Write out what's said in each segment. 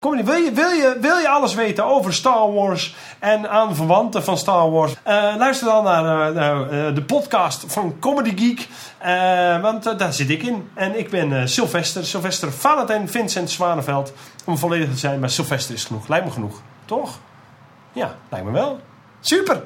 Je, wil, je, wil, je, wil je alles weten over Star Wars en aan verwanten van Star Wars? Uh, luister dan naar uh, de podcast van Comedy Geek. Want daar zit ik in. En ik ben Sylvester. Sylvester Valentijn Vincent Zwaneveld. Om volledig te zijn, maar Sylvester is genoeg. Lijkt me genoeg. Toch? Ja, lijkt me wel. Super!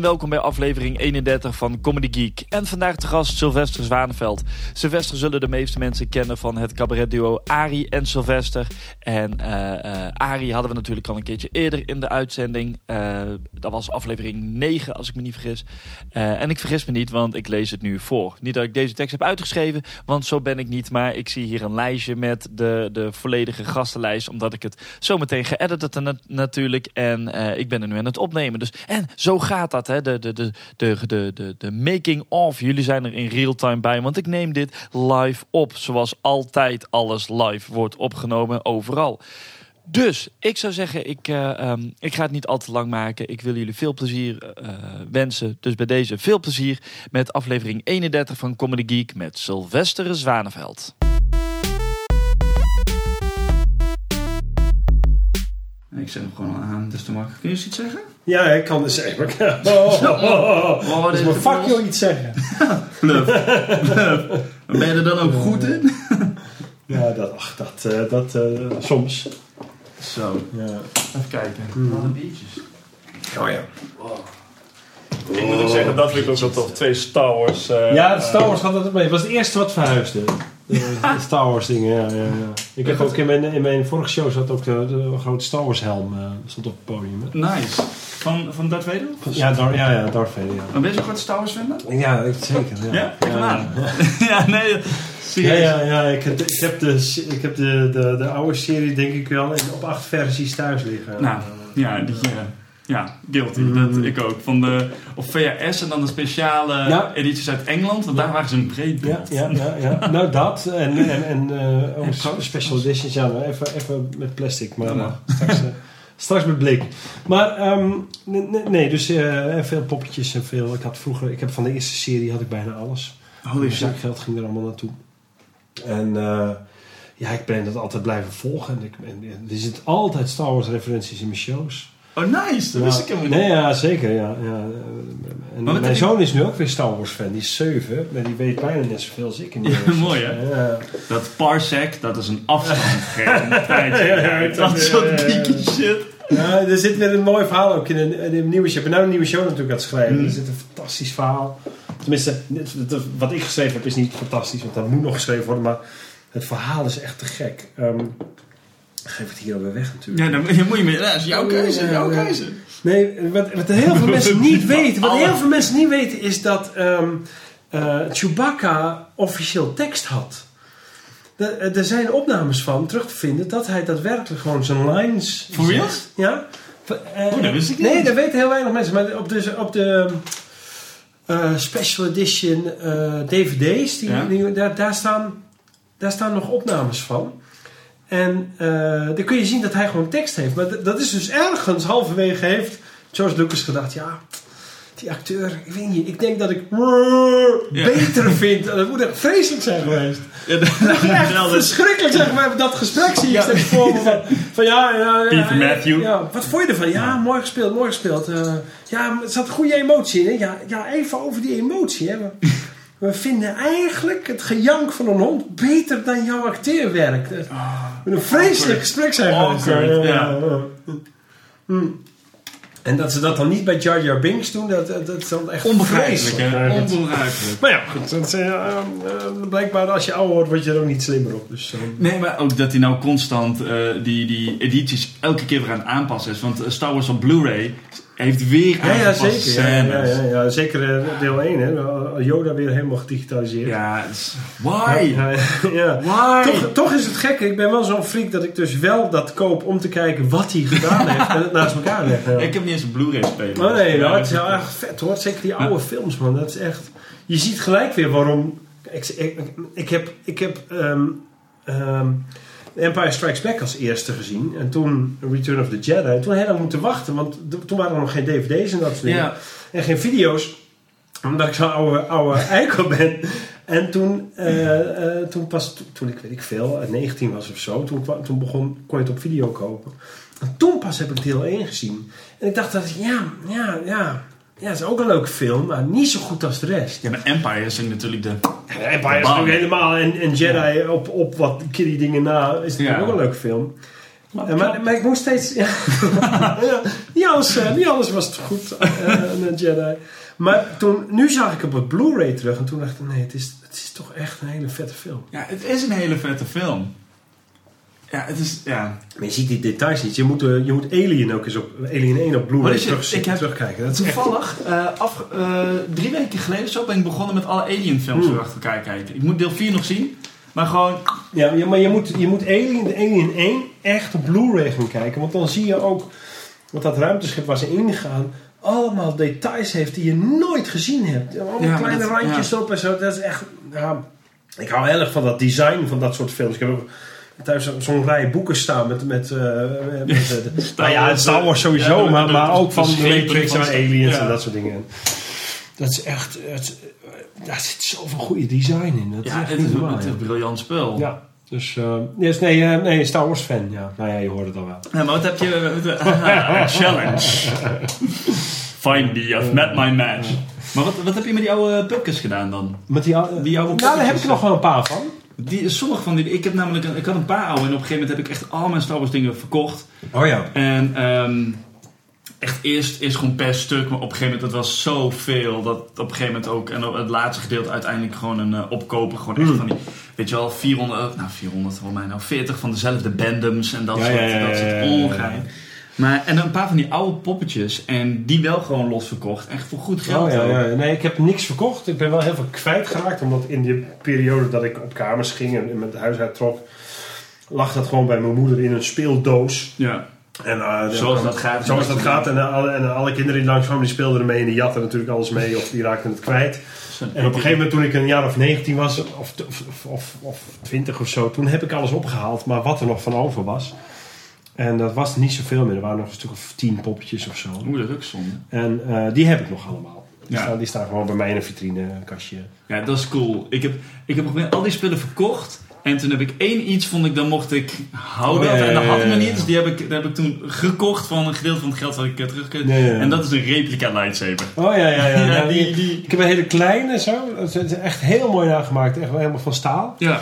Welkom bij aflevering 31 van Comedy Geek. En vandaag te gast Sylvester Zwaneveld. Sylvester zullen de meeste mensen kennen van het cabaretduo Ari en Sylvester. En uh, uh, Ari hadden we natuurlijk al een keertje eerder in de uitzending. Uh, dat was aflevering 9 als ik me niet vergis. en ik vergis me niet, want ik lees het nu voor. Niet dat ik deze tekst heb uitgeschreven, want zo ben ik niet. Maar ik zie hier een lijstje met de, de volledige gastenlijst. Omdat ik het zometeen geëdit heb na natuurlijk. En ik ben er nu aan het opnemen. Dus, en zo gaat dat, De, de, de, de, de, de, de making of. Jullie zijn er in real time bij, want ik neem dit live op. Zoals altijd alles live wordt opgenomen, overal. Dus ik zou zeggen, ik, uh, um, ik ga het niet al te lang maken. Ik wil jullie veel plezier uh, wensen. Dus bij deze veel plezier met aflevering 31 van Comedy Geek met Sylvester Zwaneveld. Ik zet hem gewoon al aan, dus te makkelijk. Kun je iets zeggen? Ja, ik kan dus zeggen. Oh, oh, oh, oh. Dus maar fuck je iets zeggen. Bluff. Bluff. Ben je er dan ook goed in? ja, dat, ach, dat, uh, dat uh, soms. Zo. Ja. Even kijken. Mm. Wat een biertjes. Oh ja. Wow. Ik moet ook zeggen, dat vind ik ook wel tof. Twee Star Wars. Uh, ja, de Star Wars gaat altijd mee. Het was het eerste wat verhuisde. De, de Star Wars dingen, ja, ja, ja. Ik heb ook in mijn, in mijn vorige show zat ook de, de grote Star Wars helm uh, stond op het podium. Hè? Nice. Van, van Darth Vader? Ja, Dar ja, ja, Darth Vader, ja. Maar ben je een grote Star Wars fan Ja, zeker. Ja, ja? ja, ja, nee. Ja, ja, ja ik, heb, ik heb, de, ik heb de, de, de oude serie denk ik wel op acht versies thuis liggen. Nou, ja, die... Uh, ja, guilty. Mm. Dat ik ook. Van de, op VHS en dan de speciale ja. edities uit Engeland. Want daar waren ze een breed beeld. Ja, ja, ja, ja. nou dat. En, en, en uh, oh, special editions. Ja, nou, even, even met plastic. Maar straks, uh, straks met blik. Maar um, nee, nee, dus veel poppetjes en veel. Ik had vroeger, ik heb van de eerste serie had ik bijna alles. Holy shit. geld ging er allemaal naartoe. En ja, ik ben dat altijd blijven volgen. En ik, en, er zitten altijd Star Wars referenties in mijn shows. Oh, nice. Dat wist ik helemaal niet. Nee, ja, zeker. Ja, ja. En mijn die... zoon is nu ook weer Star Wars fan. Die is 7, maar die weet bijna net zoveel als ik. In die ja, mooi, hè? Ja. Dat parsec, dat is een afstand. ja, ja, dat soort dikke shit. Ja, er zit weer een mooi verhaal ook in een, in een nieuwe show. Ik ben nou een nieuwe show natuurlijk aan het schrijven. Mm. Er zit een fantastisch verhaal. Tenminste, wat ik geschreven heb is niet fantastisch, want dat moet nog geschreven worden. Maar het verhaal is echt te gek. Um, geef het hier alweer weg natuurlijk. Ja, dan moet je mee. Dat is jouw keuze. Ja, jouw keuze. Nee, wat, wat heel veel mensen niet weten. Wat heel veel mensen niet weten is dat um, uh, Chewbacca officieel tekst had. Er, er zijn opnames van terug te vinden dat hij daadwerkelijk gewoon zijn lines. Voor real? Ja. Uh, dat wist ik niet. Nee, dat weten heel weinig mensen. Maar op de, op de uh, special edition DVD's, die, ja? die, daar, daar, staan, daar staan nog opnames van. En uh, dan kun je zien dat hij gewoon tekst heeft. Maar dat is dus ergens halverwege heeft George Lucas gedacht: ja, die acteur, ik weet niet, ik denk dat ik ja. beter vind. Dat moet echt vreselijk zijn geweest. Ja, dat, dat echt verschrikkelijk zijn. Maar dat gesprek zie je steeds voor me van, van ja, ja, ja, Peter Matthew. Ja, wat vond je ervan? Ja, mooi gespeeld, mooi gespeeld. Uh, ja, er zat goede emotie in. Hè? Ja, ja, even over die emotie. Hè? We vinden eigenlijk het gejank van een hond beter dan jouw acteerwerk. Dat oh, moet een vreselijk gesprek zijn geweest. Ja, ja. Hmm. En dat ze dat dan niet bij Jar Jar Binks doen, dat, dat, dat is dan echt onbegrijpelijk. Onbegrijpelijk. Maar ja, goed. Dat, uh, uh, blijkbaar als je ouder wordt, word je er ook niet slimmer op. Dus, uh. Nee, maar ook dat hij nou constant die, die edities elke keer weer aan het aanpassen is. Want Star Wars op Blu-ray heeft weer Ja, ja, zeker. Ja, ja, ja, ja, zeker eh, deel 1, hè. Yoda weer helemaal gedigitaliseerd. Ja, why? Ja. Why? Toch, toch is het gek. Ik ben wel zo'n freak dat ik dus wel dat koop om te kijken wat hij gedaan heeft en het naast elkaar leggen. Ja. Ik heb niet eens een Blu-ray speler. Oh nee, nou, het is wel echt vet hoor. Zeker die oude films, man. Dat is echt... Je ziet gelijk weer waarom... Ik, ik, ik heb, ik heb ehm, ehm, Empire Strikes Back als eerste gezien. En toen Return of the Jedi. En toen heel lang moeten wachten. Want toen waren er nog geen dvd's en dat soort dingen. Ja. En geen video's. Omdat ik zo'n oude, oude eikel ben. En toen, eh, eh, toen pas, toen, ik weet ik veel, eh, 19 was of zo. Toen, toen begon, kon je het op video kopen. En toen pas heb ik deel 1 gezien. En ik dacht dat, ja, ja, ja. Ja, het is ook een leuke film, maar niet zo goed als de rest. Ja, maar Empire is natuurlijk de... Empire is Bam. natuurlijk helemaal... En, en Jedi op, op wat kiddie dingen na is natuurlijk Ja. ook een leuke film. Eh, maar, maar ik moest steeds... Ja, ja, niet, alles, eh, niet alles was het goed, eh, een Jedi. Maar toen, nu zag ik op het Blu-ray terug en toen dacht ik... Nee, het is, het is toch echt een hele vette film. Ja, het is een hele vette film. Ja, het is... Ja. Maar je ziet die details niet. Je moet, eh, je moet Alien ook eens op... Alien 1 op Blu-ray terug, ik heb terugkijken. Dat is. Toevallig, eh, af, eh, drie weken geleden zo ben ik begonnen met alle Alien films Hmm. weer achter elkaar kijken. Ik moet deel 4 nog zien. Maar gewoon... Ja, maar je moet, je moet Alien, Alien 1 echt op Blu-ray gaan kijken. Want dan zie je ook wat dat ruimteschip waar ze ingaan... allemaal details heeft die je nooit gezien hebt. Allemaal Ja, kleine dat- randjes ja. op en zo. Dat is echt... Ja, ik hou heel erg van dat design van dat soort films. Ik heb ook thuis zo- zo'n rij boeken staan met... met, eh, met met, eh, nou ja, Wars, Star Wars sowieso, ja, de- maar, de- maar de- ook de van schepen Matrix en Star- Aliens ja. en dat soort dingen. Dat is echt... Het, daar zit zoveel goede design in. Dat Ja, is echt het niet is, normaal, het is ja. een briljant spel. Ja, dus eh, yes, nee, eh, nee, Star Wars fan, ja. Nou ja, je hoort het al wel. Ja, maar wat heb je... Challenge. Find me, I've met my match. Maar wat, wat heb je met die oude gedaan dan? Met die, oude- Die oude nou, daar heb ik nog wel een paar van. Die, sommige van die... Ik heb namelijk... Een, ik had een paar oude en op een gegeven moment heb ik echt al mijn Star Wars dingen verkocht. Oh ja. En ehm, echt eerst, eerst gewoon per stuk, maar op een gegeven moment, dat was zoveel, dat op een gegeven moment ook, en het laatste gedeelte uiteindelijk gewoon een eh, opkopen, gewoon echt Mm. van die, weet je wel, 400, nou 400 voor mij nou, 40 van dezelfde bandoms en dat Ja, soort, ja, ja, dat soort ongein. Maar, en een paar van die oude poppetjes, en die wel gewoon los verkocht, echt voor goed geld. Oh ja, ja. Nee, ik heb niks verkocht. Ik ben wel heel veel kwijtgeraakt. Omdat in die periode dat ik op kamers ging en met het huis uittrok... lag dat gewoon bij mijn moeder in een speeldoos. Ja. En, eh, Zoals dat gaat. Zoals dat gaat. En, eh, alle, en alle kinderen die langskwamen, die speelden ermee. En die jatten natuurlijk alles mee. Of die raakten het kwijt. En op een gegeven moment toen ik een jaar of 19 was, of, of, of, of 20 of zo, toen heb ik alles opgehaald, maar wat er nog van over was. En dat was niet zoveel meer. Er waren nog een stuk of 10 poppetjes of zo. Oeh, dat is ook zonde. En eh, die heb ik nog allemaal. Die, Ja. staan, die staan gewoon bij mij in een vitrinekastje. Ja, dat is cool. Ik heb, ik heb nog al die spullen verkocht. En toen heb ik één iets, vond ik, dan mocht ik houden. Oh, en dat had ik me ja. niet. Dus die heb ik, dat heb ik toen gekocht van een gedeelte van het geld dat ik eh, terug kreeg. Ja, ja, ja. En dat is een replica lightsaber. Oh ja, ja, ja. Ja, die- die, die- Ik heb een hele kleine zo. Het is echt heel mooi nagemaakt. Echt helemaal van staal. Ja.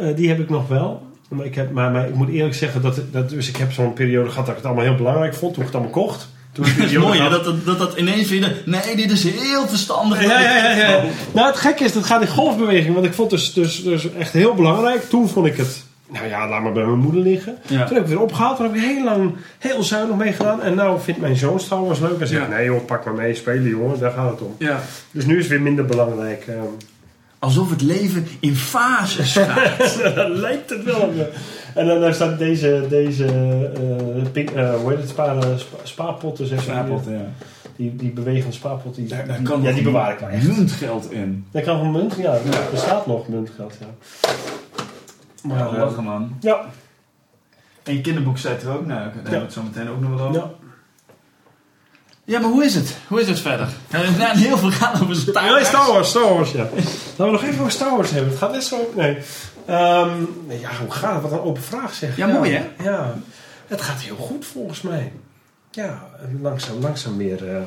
Eh, die heb ik nog wel. Maar ik, heb, maar, maar ik moet eerlijk zeggen dat, dat dus ik heb zo'n periode gehad dat ik het allemaal heel belangrijk vond. Toen ik het allemaal kocht. Toen Dat is mooi, hè? had- Dat, dat, dat, dat ineens weer... de- Nee, dit is heel verstandig. Ja, ja, ja, ja. Nou, het gekke is, dat gaat in golfbeweging. Want ik vond het dus, dus, dus echt heel belangrijk. Toen vond ik het, nou ja, laat maar bij mijn moeder liggen. Ja. Toen heb ik het weer opgehaald. Toen heb ik heel lang heel zuinig mee gedaan. En nou vindt mijn zoon Wars leuk. En zegt, Ja. nee joh, pak maar mee, spelen jongen. Daar gaat het om. Ja. Dus nu is het weer minder belangrijk. ehm. Alsof het leven in fases gaat. Dat lijkt het wel. ja. En dan daar staat deze, deze eh, pink, eh, hoe heet het, spa, spa, spaarpotten. Zeg ja. Die, die bewegende spaarpot. Die, Daar, daar kan ja, die bewaar ik wel echt. muntgeld in. Daar kan van munt, ja. Er staat nog muntgeld, ja. Maar eh, lachen, man. ja. En je kinderboek staat er ook. Nou, daar hebben we het zo meteen ook nog wel over. ja. Ja, maar hoe is het? Hoe is het verder? Ja, we heel veel gaan over Star Ja, Wars. Star Wars, Star Wars, ja. Laten we nog even over Star Wars hebben. Het gaat best wel... Nee. Ehm, nee, ja, hoe gaat het? Wat een open vraag zeg. Ja, mooi, hè? Ja. Het gaat heel goed volgens mij. Ja, langzaam, langzaam weer. eh,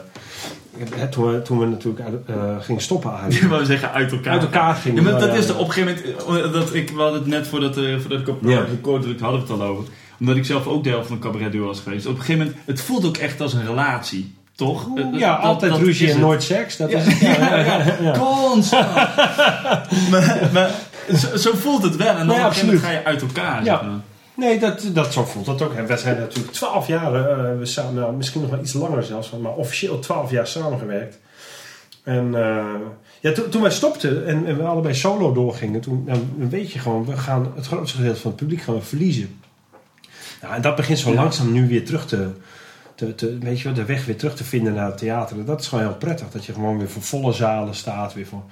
hè, toen, we, toen we natuurlijk uit, eh, gingen stoppen Je eigenlijk. wou zeggen uit elkaar. Uit elkaar gingen. Ja, maar dat is er op een gegeven moment... eh, Dat ik, we hadden het net voordat, voordat ik op Ja. record drukte, hadden we het al over. Omdat ik zelf ook deel van een cabaret duo was geweest. Op een gegeven moment... Het voelt ook echt als een relatie. Toch? Eh, Ja, dat- altijd dat ruzie en nooit seks. Dat Ja, is het. Ja, ja, ja, ja. Constant. maar, maar zo, zo voelt het wel. En dan ga je uit elkaar. Ja. zeg maar. Nee, dat, dat, zo voelt dat ook. En we zijn natuurlijk twaalf jaar, eh, we samen, nou, misschien nog wel iets langer zelfs, maar officieel twaalf jaar samengewerkt. En eh, ja, toen, toen wij stopten en, en we allebei solo doorgingen, toen weet je gewoon, we gaan het grootste gedeelte van het publiek gaan we verliezen. Nou, en dat begint zo Ja. langzaam nu weer terug te, te, te, weet je wel, de weg weer terug te vinden naar het theater. En dat is gewoon heel prettig, dat je gewoon weer voor volle zalen staat, weer voor...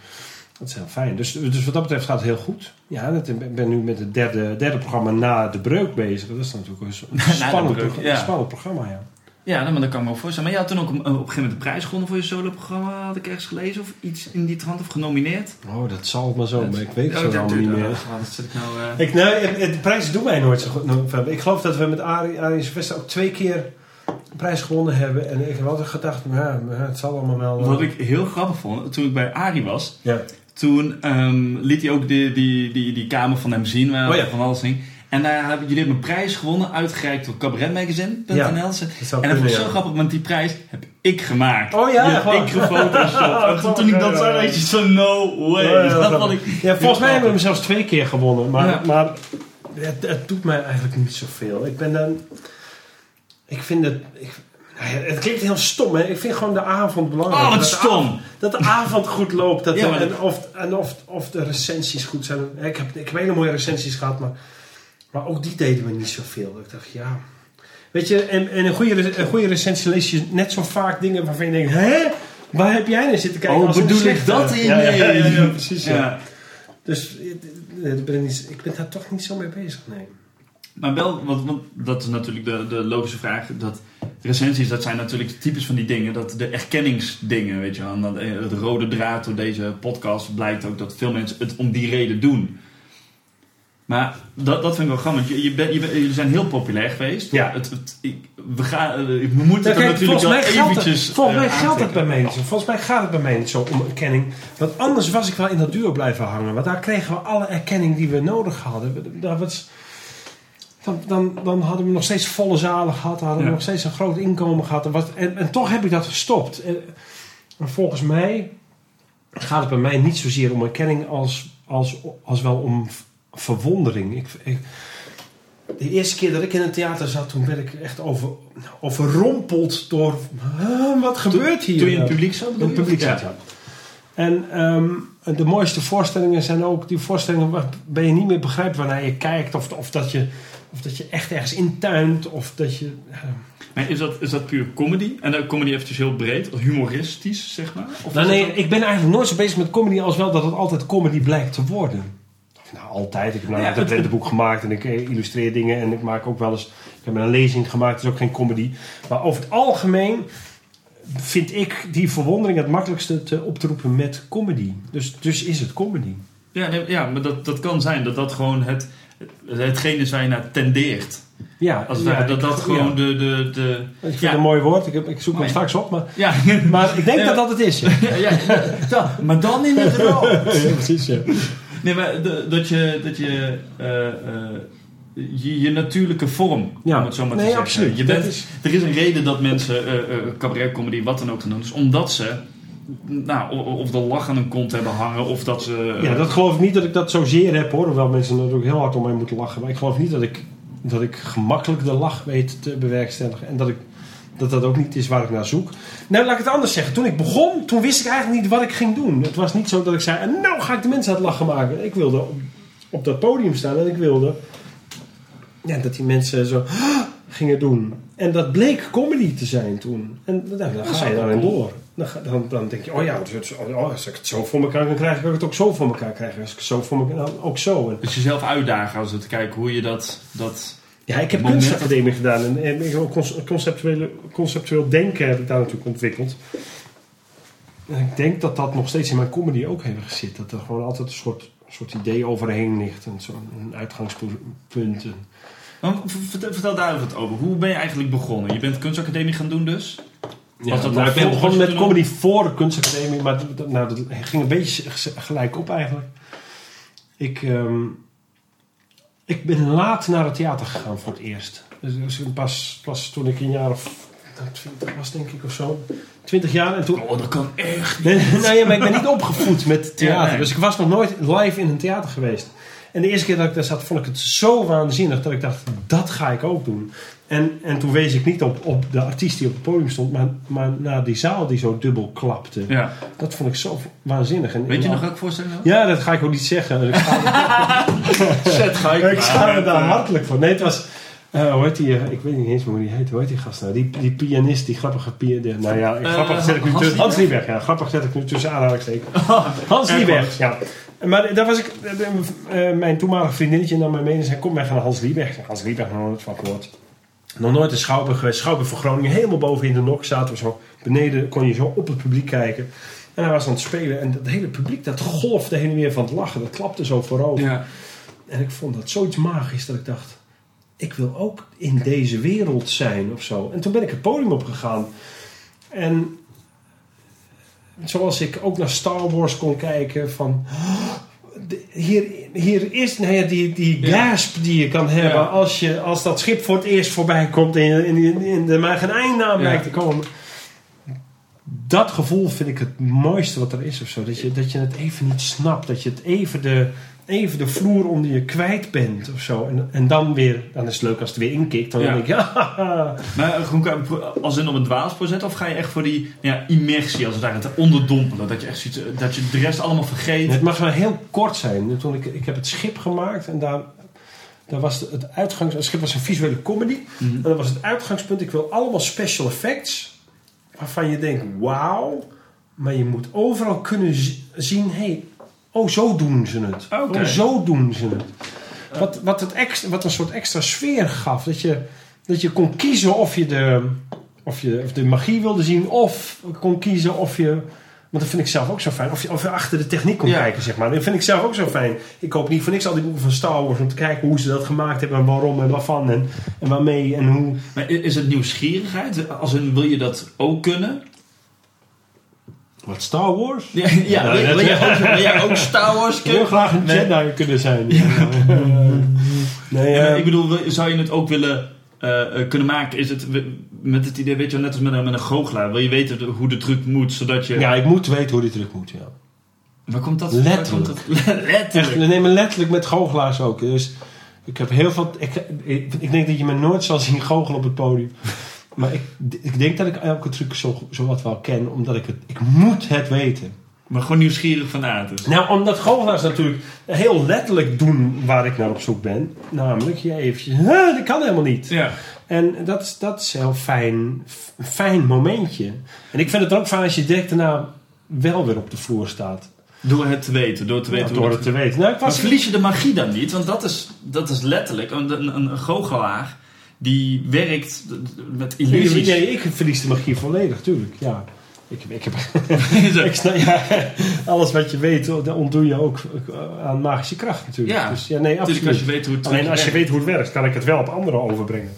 Dat is heel fijn. Dus, dus wat dat betreft gaat het heel goed. Ja, ik ben nu met het derde, derde programma na de breuk bezig. Dat is natuurlijk een spannend, breuk, pro- ja. spannend programma, ja. Ja, nou, maar dat kan ik me ook voorstellen. Maar je had toen ook op een gegeven moment de prijs gewonnen voor je soloprogramma, had ik ergens gelezen. Of iets in die trant, of genomineerd. Oh, dat zal maar zo, maar ik weet het Oh, zo dat- allemaal niet dat- meer. Wat zit ik nou... eh, Ik, het- de prijzen doen mij nooit zo goed. Nou. Ik geloof dat we met Arie, Arie Sylvester ook twee keer prijs gewonnen hebben. En ik heb altijd gedacht, ja, het zal allemaal wel... eh, Wat ik heel grappig vond, toen ik bij Arie was, Ja. toen ehm, liet hij ook die, die, die, die kamer van hem zien, waar Oh ja. van alles ging. En daar hebben jullie hebben een prijs gewonnen, uitgereikt door cabaretmagazine.nl. Ja. En dat kunnen, zo ja. grappig, want die prijs heb ik gemaakt. Oh ja, gewoon. ik gefotoshopt. En toen, toen ik dat zag, dacht je zo, no way. Dat ik Ja, volgens mij hebben we hem zelfs twee keer gewonnen. Maar, maar het, het doet mij eigenlijk niet zoveel. Ik ben dan... Ik vind het... Ik, het klinkt heel stom, hè. Ik vind gewoon de avond belangrijk. Oh, wat Dat de stom. avond- Dat de avond goed loopt. Dat Ja, en of, en of, of de recensies goed zijn. Ik heb, ik heb hele mooie recensies gehad, maar, maar ook die deden me niet zoveel. Ik dacht, ja... Weet je, en, en een, goede, een goede recensie lees je net zo vaak dingen waarvan je denkt... Hè? Waar heb jij naar zitten kijken? Oh, als bedoel ik dat in? Ja, ja, ja, precies. Dus eh, ik ben, ik ben daar toch niet zo mee bezig, nee. Maar wel, want, want dat is natuurlijk de, de logische vraag. Dat recensies, dat zijn natuurlijk typisch van die dingen. Dat de erkenningsdingen, weet je wel. Dat, eh, het rode draad door deze podcast blijkt ook dat veel mensen het om die reden doen. Maar dat, dat vind ik wel grappig. Je, je bent- je jullie zijn heel populair geweest. Ja. Het, het, ik, we, gaan, eh, we moeten kijk, natuurlijk wel volgens mij geldt het- eventjes... Volgens mij eh, geldt het bij zo. Volgens mij gaat het bij niet zo om erkenning. Want anders was ik wel in dat duo blijven hangen. Want daar kregen we alle erkenning die we nodig hadden. Daar was, dan, dan, dan hadden we nog steeds volle zalen gehad. Hadden we nog steeds een groot inkomen gehad. En, wat, en, en toch heb ik dat gestopt. En, en volgens mij gaat het bij mij niet zozeer om erkenning als, als, als wel om verwondering. Ik, ik, de eerste keer dat ik in een theater zat, toen werd ik echt over, overrompeld door... "Huh, wat gebeurt hier? Toen je in het publiek zat? In het publiek zat, ja. En ehm, de mooiste voorstellingen zijn ook die voorstellingen waar ben je niet meer begrijpt waarnaar je kijkt. Of, of, dat, je, of dat je echt ergens intuint. Of dat je... Maar is dat, is dat puur comedy? En dan comedy eventjes heel breed, humoristisch, zeg maar? Of Nou, nee, ik ben eigenlijk nooit zo bezig met comedy als wel dat het altijd comedy blijkt te worden. Of Nou, altijd. Ik heb nou Ja, het- gemaakt en ik eh, illustreer dingen en ik maak ook wel eens... Ik heb een lezing gemaakt, dat is ook geen comedy. Maar over het algemeen vind ik die verwondering het makkelijkste te op te roepen met comedy. Dus, dus is het comedy. Ja, nee, ja maar dat, dat kan zijn dat dat gewoon het, waar je naar tendeert. Ja, Als het ja, ware, dat dat gewoon ja. de... de, de Ik vind ja. het een mooi woord. Ik, heb, ik zoek Oh, hem straks op. Maar, ja, maar ik denk dat dat het is. Ja, ja, maar dan in het rood. Ja, precies. Ja. Nee, maar de- dat je, dat je, eh, eh, je, je natuurlijke vorm, Ja. om het zo maar Nee, te zeggen. absoluut. Je bent, is- Er is een reden dat mensen eh eh, cabaret, comedy, wat dan ook gaan doen. Dus omdat ze, nou, of de lach aan hun kont hebben hangen, of dat ze... Ja, dat geloof ik niet dat ik dat zozeer heb hoor. Hoewel mensen natuurlijk heel hard om mij moeten lachen. Maar ik geloof niet dat ik, dat ik gemakkelijk de lach weet te bewerkstelligen. En dat, ik, dat dat ook niet is waar ik naar zoek. Nou, laat ik het anders zeggen. Toen ik begon, toen wist ik eigenlijk niet wat ik ging doen. Het was niet zo dat ik zei, en nou ga ik de mensen aan het lachen maken. Ik wilde op, op dat podium staan en ik wilde ja, dat die mensen zo gingen doen. En dat bleek comedy te zijn toen. En dan, dan ga je daarin door. Dan, dan, dan denk je, oh ja, dus, oh, als ik het zo voor elkaar kan krijgen, kan ik het ook zo voor elkaar krijgen. Als ik het zo voor elkaar, dan ook zo. En, Dus jezelf uitdagen als te kijken hoe je dat... dat ja, ik heb Moment. kunstacademie gedaan. En, en conceptuele, conceptueel denken heb ik daar natuurlijk ontwikkeld. En ik denk dat dat nog steeds in mijn comedy ook heeft gezet. Dat er gewoon altijd een soort, soort idee overheen ligt. En zo'n een uitgangspunt. En- vertel, vertel daar even wat over. Hoe ben je eigenlijk begonnen? Je bent kunstacademie gaan doen dus? Ja, dat nou, ik ben begonnen met comedy voor de kunstacademie, maar dat, nou, dat ging een beetje gelijk op eigenlijk. Ik, ehm, ik ben laat naar het theater gegaan voor het eerst. Dus, dus pas, pas toen ik een jaar of nou, 20 was, denk ik, of zo. 20 jaar en toen. Oh, dat kan echt Nee, nee, maar ik ben niet opgevoed met theater. Ja, nee. Dus ik was nog nooit live in een theater geweest. En de eerste keer dat ik daar zat, vond ik het zo waanzinnig dat ik dacht, dat ga ik ook doen. En, en toen wees ik niet op, op de artiest die op het podium stond, maar, maar naar die zaal die zo dubbel klapte. Ja. Dat vond ik zo waanzinnig. En, Weet je nog welke voorstelling dat Ja, dat ga ik ook niet zeggen. Ik ga ik schaam me daar hartelijk voor. Nee, het was... eh, hoe heet die? eh, ik weet niet eens meer hoe die heet. Hoe heet die gast nou? Die, die pianist, die grappige pianist. Nou ja, Eh, grappig zet ik nu Hans tussen... Hans Lieberg? Ja. Grappig zet ik nu tussen aanhalingstekens. Hans erg Lieberg, ja. Maar daar was ik... mijn toenmalige vriendinnetje nam mij mee en zei... Kom, wij gaan naar Hans Lieberg. Ik Hans Lieberg, nooit van gehoord. Nog nooit in Schouwburg geweest. Schouwburg voor Groningen. Helemaal boven in de nok zaten we zo. Beneden kon je zo op het publiek kijken. En hij was aan het spelen. En het hele publiek, dat golfde heen en weer van het lachen. Dat klapte zo voorover. Ja. En ik vond dat zoiets magisch dat ik dacht... Ik wil ook in deze wereld zijn of zo. En toen ben ik het podium opgegaan. En zoals ik ook naar Star Wars kon kijken van... Hier, hier is nou ja, die, die gasp die je kan hebben Ja. als, je, als dat schip voor het eerst voorbij komt en, je- en er maar geen einde aan Ja. blijkt te komen. Dat gevoel vind ik het mooiste wat er is of zo. Dat je, dat je het even niet snapt. Dat je het even de, even de vloer onder je kwijt bent of zo. En, en dan weer, dan is het leuk als het weer inkikt. Dan Ja. denk je, haha. Maar eh, als in op een dwaalspoor zetten? Of ga je echt voor die ja, immersie, als het ware, te onderdompelen? Dat je echt zoiets, eh, dat je de rest allemaal vergeet? Het mag wel heel kort zijn. Toen ik, ik heb het schip gemaakt en daar, daar was het, het uitgangs... Het schip was een visuele comedy. Mhm. En dat was het uitgangspunt. Ik wil allemaal special effects. Waarvan je denkt, wauw. Maar je moet overal kunnen zien, hé, hey, oh zo doen ze het. Oh zo doen ze het. Wat, wat, het extra, wat een soort extra sfeer gaf. Dat je, dat je kon kiezen of je, de, of je of de magie wilde zien. Of kon kiezen of je... Want dat vind ik zelf ook zo fijn. Of je, of je achter de techniek kon Ja. kijken, zeg maar. Dat vind ik zelf ook zo fijn. Ik koop niet voor niks al die boeken van Star Wars... om te kijken hoe ze dat gemaakt hebben... en waarom en waarvan en, en waarmee en hoe... Maar is het nieuwsgierigheid? Als in, wil je dat ook kunnen? Wat, Star Wars? Ja, ja Nou, wil, dat- wil, je ook, wil jij ook Star Wars Ik wil kunnen? graag een Nee. Jedi kunnen zijn. nee, Ja, eh, ik bedoel, zou je het ook willen eh, eh, kunnen maken? Is het met het idee, weet je wel, net als met een, met een goochelaar. Wil je weten hoe de truc moet, zodat je... ja, ik moet weten hoe die terug moet, ja. Waar komt dat? Letterlijk. Komt dat? Letterlijk. Echt, we nemen letterlijk met goochelaars ook. Dus ik heb heel veel... Ik, ik, ik denk dat je me nooit zal zien goochelen op het podium. Maar ik, ik denk dat ik elke truc zo, zo wat wel ken. Omdat ik het... Ik moet het weten. Maar gewoon nieuwsgierig van aard. dus. Nou, omdat goochelaars natuurlijk heel letterlijk doen waar ik naar op zoek ben. Namelijk, je eventjes... "Huh, dat kan helemaal niet. Ja. En dat is, dat is een heel fijn, fijn momentje. En ik vind het ook fijn als je direct daarna wel weer op de vloer staat. Door het te weten, door te weten Ja, door het te weten. Nou, ik Maar verlies je de magie dan niet? Want dat is, dat is letterlijk een, een, een goochelaar die werkt met illusies. Nee, ik verlies de magie volledig, tuurlijk. Ja. Ik, ik heb, ik snap, ja, alles wat je weet, dat ontdoe je ook eh, aan magische kracht natuurlijk. Ja, dus, ja nee, absoluut. als je weet hoe het Alleen als je weet hoe het werkt, kan ik het wel op anderen overbrengen.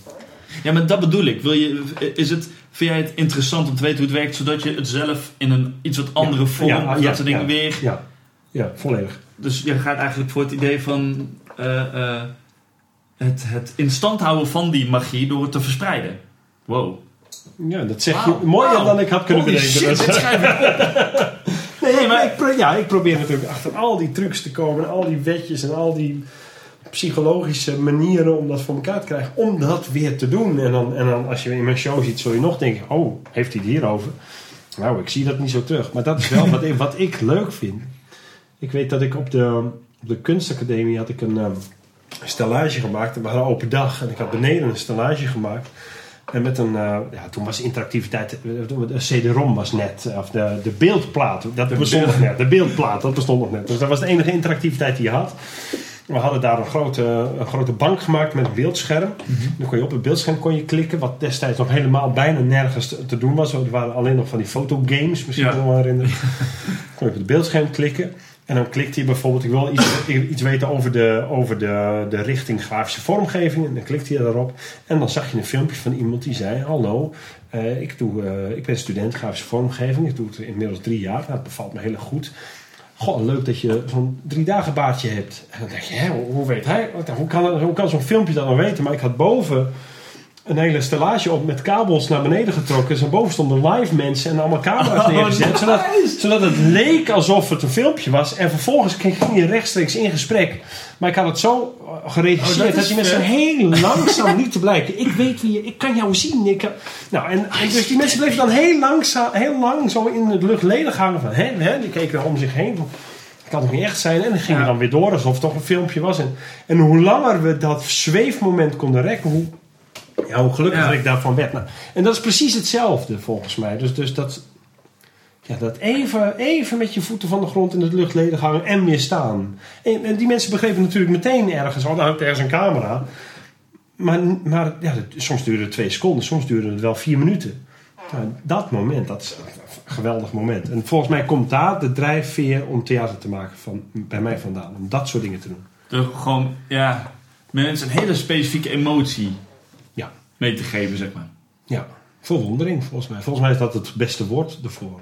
Ja, maar dat bedoel ik. Wil je, is het, vind jij het interessant om te weten hoe het werkt, zodat je het zelf in een iets wat andere Ja, vorm, ja, dat soort dingen weer... Ja, ja volledig. Dus je gaat eigenlijk voor het idee van eh, eh, het, het in stand houden van die magie door het te verspreiden. Wow. Ja, dat zeg je mooier dan ik had kunnen Holy bedenken. shit, dit schrijf ik op. Nee, maar ik, ja, ik probeer natuurlijk achter al die trucs te komen. En al die wetjes en al die psychologische manieren om dat voor elkaar te krijgen. Om dat weer te doen. En dan, en dan als je in mijn show ziet, zul je nog denken... Oh, heeft hij het hierover? Nou, ik zie dat niet zo terug. Maar dat is wel wat, ik, wat ik leuk vind. Ik weet dat ik op de, op de kunstacademie had ik een ehm, stellage gemaakt. We hadden een open dag. En ik had beneden een stellage gemaakt. En met een, eh, ja, toen was interactiviteit, eh, de CD-ROM was net, eh, of de, de beeldplaat, dat bestond nog net. De beeldplaat, dat bestond nog net. Dus dat was de enige interactiviteit die je had. We hadden daar een grote, een grote bank gemaakt met een beeldscherm. Dan kon je op het beeldscherm kon je klikken, wat destijds nog helemaal bijna nergens te, te doen was. Er waren alleen nog van die fotogames, misschien Ja. me wel herinneren. kon je op het beeldscherm klikken. En dan klikte je bijvoorbeeld, ik wil iets, iets weten over, de, over de, de richting grafische vormgeving. En dan klikte je daarop. En dan zag je een filmpje van iemand die zei: Hallo, eh, ik, doe, eh, ik ben student grafische vormgeving. Ik doe het inmiddels drie jaar. Nou, dat bevalt me heel goed. Goh, leuk dat je zo'n drie dagen baardje hebt. En dan denk je: hè, hoe, hoe weet hij? Hoe kan, hoe kan zo'n filmpje dat nou weten? Maar ik had boven een hele stellage op met kabels naar beneden getrokken. En boven stonden live mensen en allemaal camera's neergezet. zodat, zodat het leek alsof het een filmpje was. En vervolgens ging je rechtstreeks in gesprek. Maar ik had het zo eh, geregisseerd Oh, dat die mensen heel langzaam lieten blijken. Ik weet wie je, ik kan jou zien. Ik kan, nou, en, en dus die mensen bleven dan heel, langzaam, heel lang zo in het luchtledig hangen. Van, hè, hè, die keken om zich heen. Van, Het kan toch niet echt zijn? En dan Ja. we dan weer door alsof het toch een filmpje was. En, en hoe langer we dat zweefmoment konden rekken, hoe, ja, hoe gelukkiger Ja. ik daarvan werd. Nou, en dat is precies hetzelfde volgens mij. Dus, dus dat, ja, dat even, even met je voeten van de grond in het luchtledig hangen en weer staan. En, en die mensen begrepen natuurlijk meteen ergens, oh, dan hangt ergens een camera. Maar, maar ja, dat- soms duurde het twee seconden, soms duurde het wel vier minuten. Nou, dat moment, dat is een geweldig moment. En volgens mij komt daar de drijfveer om theater te maken van, bij mij vandaan. Om dat soort dingen te doen. Er gewoon, ja, mensen een hele specifieke emotie. Mee te geven, zeg maar. Ja, verwondering volgens mij. Volgens mij is dat het beste woord ervoor.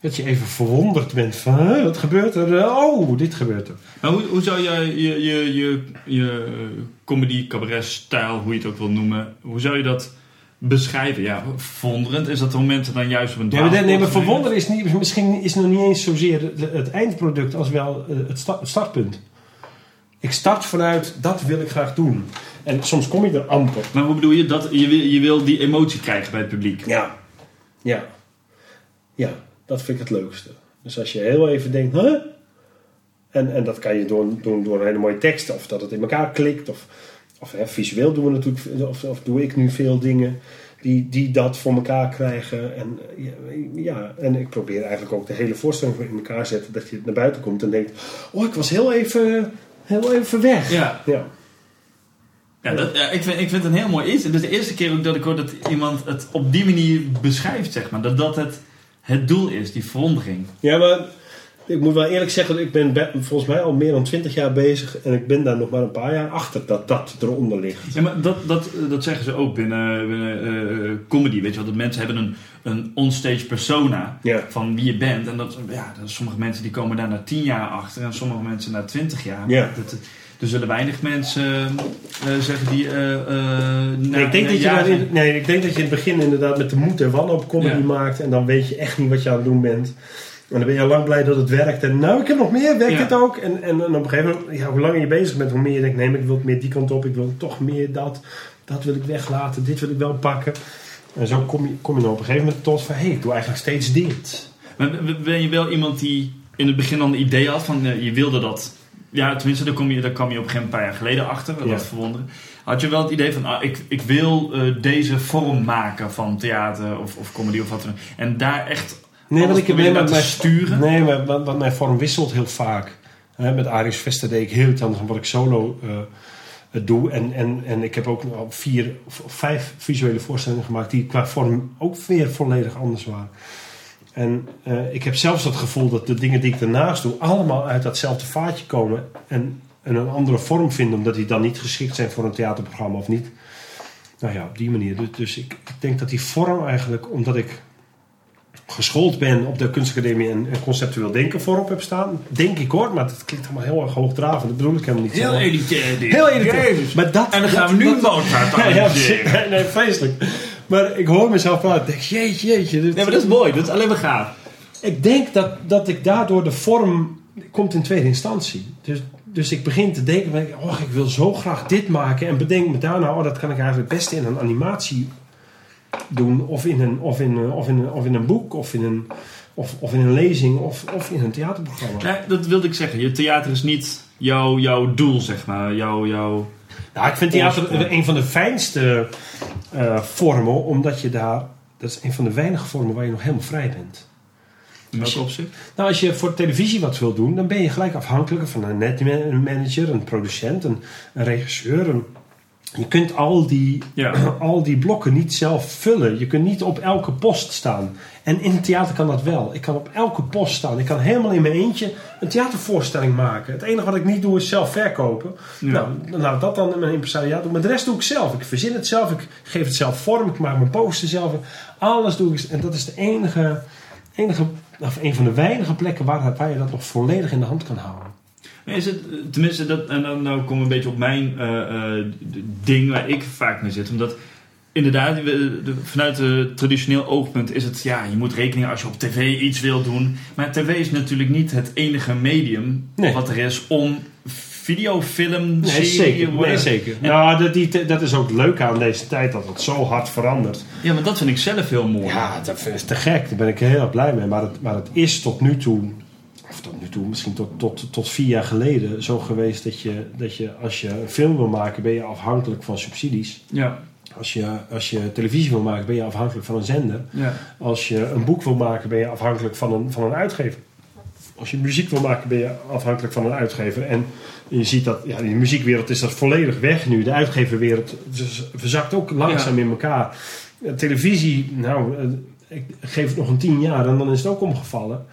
Dat je even verwonderd bent van, "Huh, wat gebeurt er? Oh, dit gebeurt er. Maar hoe, hoe zou jij je, je, je, je comedy, cabaret stijl, hoe je het ook wil noemen, hoe zou je dat beschrijven? Ja, verwonderend. Is dat de momenten dan juist op een Ja, maar, nee, maar verwonderen is niet, misschien is nog niet eens zozeer het, eindproduct als wel eh, het startpunt. Ik start vanuit, dat wil ik graag doen. En soms kom je er amper. Maar hoe bedoel je dat? Je wil, je wil die emotie krijgen bij het publiek. Ja. Ja. Ja, dat vind ik het leukste. Dus als je heel even denkt, huh? En, en dat kan je doen, doen door een hele mooie tekst. Of dat het in elkaar klikt. Of, of hè, visueel doen we natuurlijk, of, of doe ik nu veel dingen die, die dat voor elkaar krijgen. En, ja, ja, en ik probeer eigenlijk ook de hele voorstelling in elkaar zetten. Dat je naar buiten komt en denkt, oh ik was heel even, heel even weg. Ja, Ja. ja, dat, ja ik, vind, ik vind het een heel mooi iets. Het is de eerste keer ook dat ik hoor dat iemand het op die manier beschrijft, zeg maar. Dat dat het, het doel is, die verwondering. Ja, maar ik moet wel eerlijk zeggen, ik ben be- volgens mij al meer dan 20 jaar bezig en ik ben daar nog maar een paar jaar achter dat dat eronder ligt. Ja, maar dat, dat, dat zeggen ze ook binnen, binnen eh, comedy, weet je wel. Dat mensen hebben een, een onstage persona Ja. van wie je bent. En dat, ja, dat sommige mensen die komen daar na 10 jaar achter en sommige mensen na 20 jaar. Ja. Dat, er zullen weinig mensen eh, zeggen die eh, eh, na, Nee, ik, denk dat je daar in, nee, ik denk dat je in het begin inderdaad met de moed en wanhoop comedy Ja. maakt en dan weet je echt niet wat je aan het doen bent. En dan ben je al lang blij dat het werkt. En nou, ik heb nog meer, werkt Ja. het ook? En, en, en op een gegeven moment, ja, hoe langer je bezig bent, hoe meer je denkt, nee, maar ik wil meer die kant op, ik wil toch meer dat, dat wil ik weglaten, dit wil ik wel pakken. En zo kom je, kom je dan op een gegeven moment tot van, hé, hey, ik doe eigenlijk steeds dit. Maar ben je wel iemand die in het begin al een idee had van eh, je wilde dat. Ja, tenminste, daar, kom je, daar kwam je op een gegeven moment een paar jaar geleden achter. Dat Ja. verwonderen. Had je wel het idee van, ah, ik, ik wil eh, deze vorm maken van theater of, of comedy of wat dan ook. En daar echt Nee, want ik heb met mijn sturen. Nee, maar, want, mijn vorm wisselt heel vaak. Met Arius Vester deed ik heel iets anders dan wat ik solo eh, het doe. En, en, en ik heb ook al vier of vijf visuele voorstellingen gemaakt die qua vorm ook weer volledig anders waren. En eh, ik heb zelfs het gevoel dat de dingen die ik daarnaast doe allemaal uit datzelfde vaatje komen en, en een andere vorm vinden, omdat die dan niet geschikt zijn voor een theaterprogramma of niet. Nou ja, op die manier. Dus, dus ik, ik denk dat die vorm eigenlijk, omdat ik geschoold ben op de kunstacademie en, conceptueel denken voorop heb staan. Denk ik hoor, maar dat klinkt allemaal heel erg hoogdravend. Dat bedoel ik helemaal niet. Heel zo. elitair dit. Heel elitair. Jezus. Maar dat, En dan gaan we nu Mozart Ja, nee, vreselijk. Maar ik hoor mezelf praten. Ik denk, jeetje, jeetje. dit- Nee, maar dat is mooi. Dat is alleen maar gaaf. Ik denk dat, dat ik daardoor de vorm komt in tweede instantie. Dus, dus ik begin te denken, oh, ik wil zo graag dit maken. En bedenk me daarna, oh, dat kan ik eigenlijk best in een animatie doen. Of in een, of in, een- of in, een- of in een boek, of in een, of, of in een lezing, of, of in een theaterprogramma. Ja, dat wilde ik zeggen. Je theater is niet jouw, jouw doel, zeg maar. Jouw, jouw... Nou, ik vind theater een van de fijnste eh, vormen, omdat je daar... Dat is een van de weinige vormen waar je nog helemaal vrij bent. In Als welk je- opzicht? Nou, als je voor televisie wat wil doen, dan ben je gelijk afhankelijk van een netmanager, een producent, een, een regisseur. een- je kunt al die, Ja. al die blokken niet zelf vullen. Je kunt niet op elke post staan. En in het theater kan dat wel. Ik kan op elke post staan. Ik kan helemaal in mijn eentje een theatervoorstelling maken. Het enige wat ik niet doe is zelf verkopen. Ja. Nou, nou, dat dan in mijn impresariaat doen. Maar de rest doe ik zelf. Ik verzin het zelf. Ik geef het zelf vorm. Ik maak mijn poster zelf. Alles doe ik. En dat is de enige, enige of een van de weinige plekken waar, waar je dat nog volledig in de hand kan houden. Is het, tenminste, dat, en dan nou komen we een beetje op mijn eh, eh, ding waar ik vaak mee zit. Omdat inderdaad, vanuit het traditioneel oogpunt is het, ja, je moet rekening als je op tv iets wilt doen. Maar tv is natuurlijk niet het enige medium Nee. wat er is om video, film, Nee, serie, zeker. Nee, zeker. En- Nou, dat, die, dat is ook leuk aan deze tijd, dat het zo hard verandert. Ja, maar dat vind ik zelf heel mooi. Ja, dat is te gek. Daar ben ik heel erg blij mee. Maar het, maar het is tot nu toe, of tot nu toe, misschien tot, tot, tot vier jaar geleden, zo geweest dat je, dat je als je een film wil maken, ben je afhankelijk van subsidies. Ja, Als je, als je televisie wil maken, ben je afhankelijk van een zender. ja. Als je een boek wil maken, ben je afhankelijk van een, van een uitgever. Als je muziek wil maken, ben je afhankelijk van een uitgever. En je ziet dat, ja, in de muziekwereld is dat volledig weg nu. De uitgeverwereld verzakt ook langzaam in elkaar. Eh, Televisie, nou, eh, ik geef het nog een tien jaar en dan is het ook omgevallen.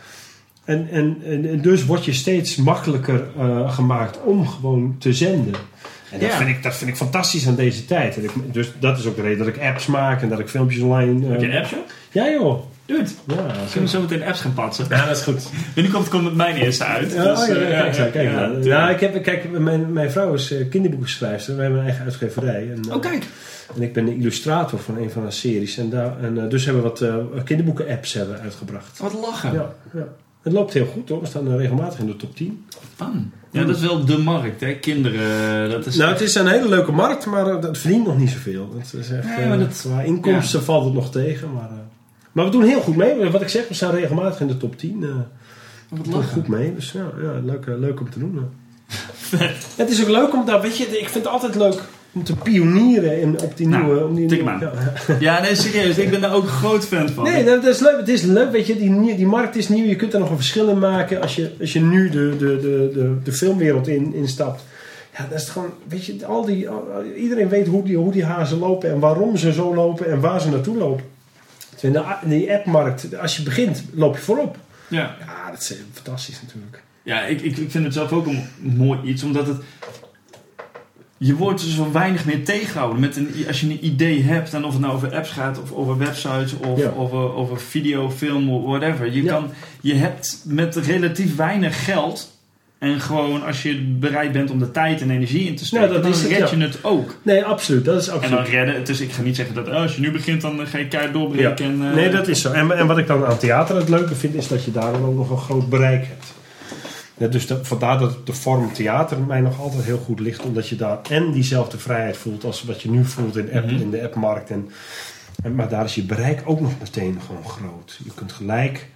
En, en, en, en dus word je steeds makkelijker eh, gemaakt om gewoon te zenden. En dat, Ja. vind ik, dat vind ik fantastisch aan deze tijd. En ik, dus dat is ook de reden dat ik apps maak en dat ik filmpjes online... eh, Heb je apps, joh? Ja joh. Het. Ja, Kunnen we zo meteen apps gaan patsen? ja, dat is goed. Binnenkort komt het mijn eerste uit. Ja, dus, oh, ja, eh, ja, kijk, ja, Ja, tuurlijk. ik heb, kijk mijn, mijn vrouw is eh, kinderboekenschrijfster. We hebben een eigen uitgeverij. En, eh, Oh, kijk. en ik ben de illustrator van een van haar series. En, daar, en eh, dus hebben we wat eh, kinderboeken-apps hebben uitgebracht. Wat lachen. Ja, ja. Het loopt heel goed hoor. We staan eh, regelmatig in de top 10. Fun. Ja, dat is wel de markt, hè. Kinderen, dat is... Nou, het is een hele leuke markt, maar eh, het verdient nog niet zoveel. Het is echt, Nee, maar eh, dat- qua inkomsten valt het nog tegen. Maar, eh, maar we doen heel goed mee. Wat ik zeg, we staan regelmatig in de top 10. eh Wat We doen goed mee. Dus ja, ja leuk, eh, leuk om te doen. ja. Het is ook leuk om daar, weet je, ik vind het altijd leuk om te pionieren in, op die Nou, nieuwe... Om die nieuwe ja. Ja, nee, serieus. Ik ben daar ook groot fan van. Nee, dat, is leuk. Het is leuk, weet je, die, die markt is nieuw. Je kunt er nog een verschil in maken als je, als je nu de, de, de, de, de filmwereld in, instapt. Ja, dat is gewoon, weet je, al die, iedereen weet hoe die, hoe die hazen lopen en waarom ze zo lopen en waar ze naartoe lopen. In de, in die appmarkt, als je begint, loop je voorop. Ja, Ja, dat is eh, fantastisch natuurlijk. ja ik, ik, ik vind het zelf ook een mooi iets, omdat het... Je wordt er zo weinig meer tegengehouden. Met een, als je een idee hebt, en of het nou over apps gaat, of over websites, of Ja. over, over video, film, whatever. Je, Ja. kan, je hebt met relatief weinig geld, en gewoon als je bereid bent om de tijd en energie in te steken, Ja, dat dan is het, red je het ook. Nee, absoluut. Dat is En absoluut. dan redden, is, ik ga niet zeggen dat oh, als je nu begint, dan eh, ga je keihard doorbreken. En, eh, Nee, dat is zo. En, en wat ik dan aan theater het leuke vind, is dat je daar dan ook nog een groot bereik hebt. Dus vandaar dat de vorm theater mij nog altijd heel goed ligt. Omdat je daar en diezelfde vrijheid voelt als wat je nu voelt in, app, Mhm. in de appmarkt. En, en, maar daar is je bereik ook nog meteen gewoon groot. Je kunt gelijk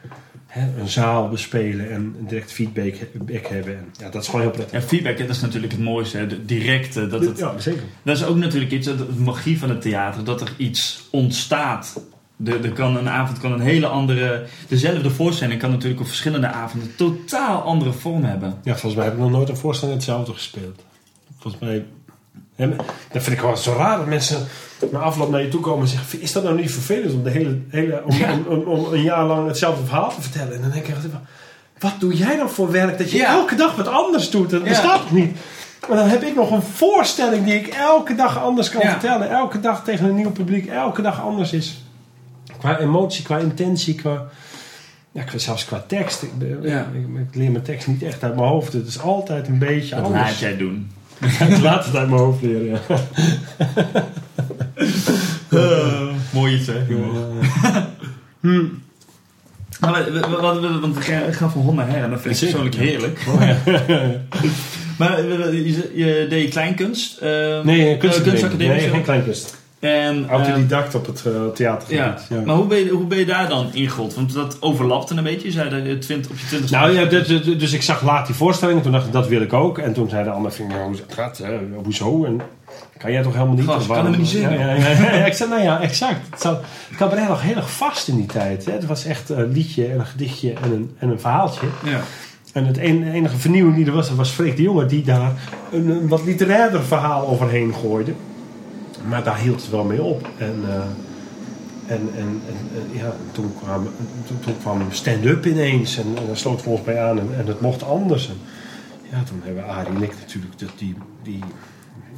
hè, een zaal bespelen en direct feedback back hebben. En, ja, dat is gewoon heel prettig. Ja, feedback, dat is natuurlijk het mooiste, hè, de directe. Dat, het, ja, zeker. dat is ook natuurlijk iets, de magie van het theater, dat er iets ontstaat. Er, er kan een avond kan een hele andere, dezelfde voorstelling kan natuurlijk op verschillende avonden totaal andere vorm hebben. Ja, volgens mij heb ik nog nooit een voorstelling hetzelfde gespeeld. Volgens mij... hè, dat vind ik gewoon zo raar dat mensen na afloop naar je toe komen en zeggen... Is dat nou niet vervelend om, de hele, hele, om, Ja. om, om, om een jaar lang hetzelfde verhaal te vertellen? En dan denk ik wat doe jij dan voor werk dat je Ja. elke dag wat anders doet? Dat Ja. bestaat toch niet? Maar dan heb ik nog een voorstelling die ik elke dag anders kan vertellen. Elke dag tegen een nieuw publiek. Elke dag anders is. Qua emotie, qua intentie, qua... Ja, qua- zelfs qua tekst. Ik, ben- Ja. ik, ik leer mijn tekst niet echt uit mijn hoofd. Het is altijd een beetje Dat anders. laat jij doen. Ik laat het uit mijn hoofd leren, ja. Mooi iets, hè, jongen. Hmm. Maar Want we gaan- van hond naar her en dat vind ik persoonlijk heerlijk. Maar we- we- je, je deed kleinkunst. eh, Nee, eh, kunstacademie. Nee, geen kleinkunst. En, Autodidact op het uh, theatergebied. ja. Ja. maar hoe ben, je, hoe ben je daar dan ingerold? Want dat overlapte een beetje. Je zei dat twint, op je twintig Nou ja, dus, ik zag laat die voorstelling. Toen dacht ik, dat wil ik ook. En toen zei de ander, vind ik, hoe het gaat, hè? hoezo? En kan jij toch helemaal niet? En kan helemaal niet zingen. Ja, ja, ja, ja. ik zei, nou ja, exact. Het zat, het cabaret lag heel erg vast in die tijd. Hè? Het was echt een liedje en een gedichtje en een, en een verhaaltje. Ja. En het en- enige vernieuwing die er was, dat was Freek de Jonge die daar een, een wat literairder verhaal overheen gooide. Maar daar hield het wel mee op. En, eh, en, en, en, en ja, toen kwam, toen, toen kwam stand-up ineens. En, en daar sloot volgens mij aan en, en het mocht anders. En ja, toen hebben Arie en ik natuurlijk dat, die, die,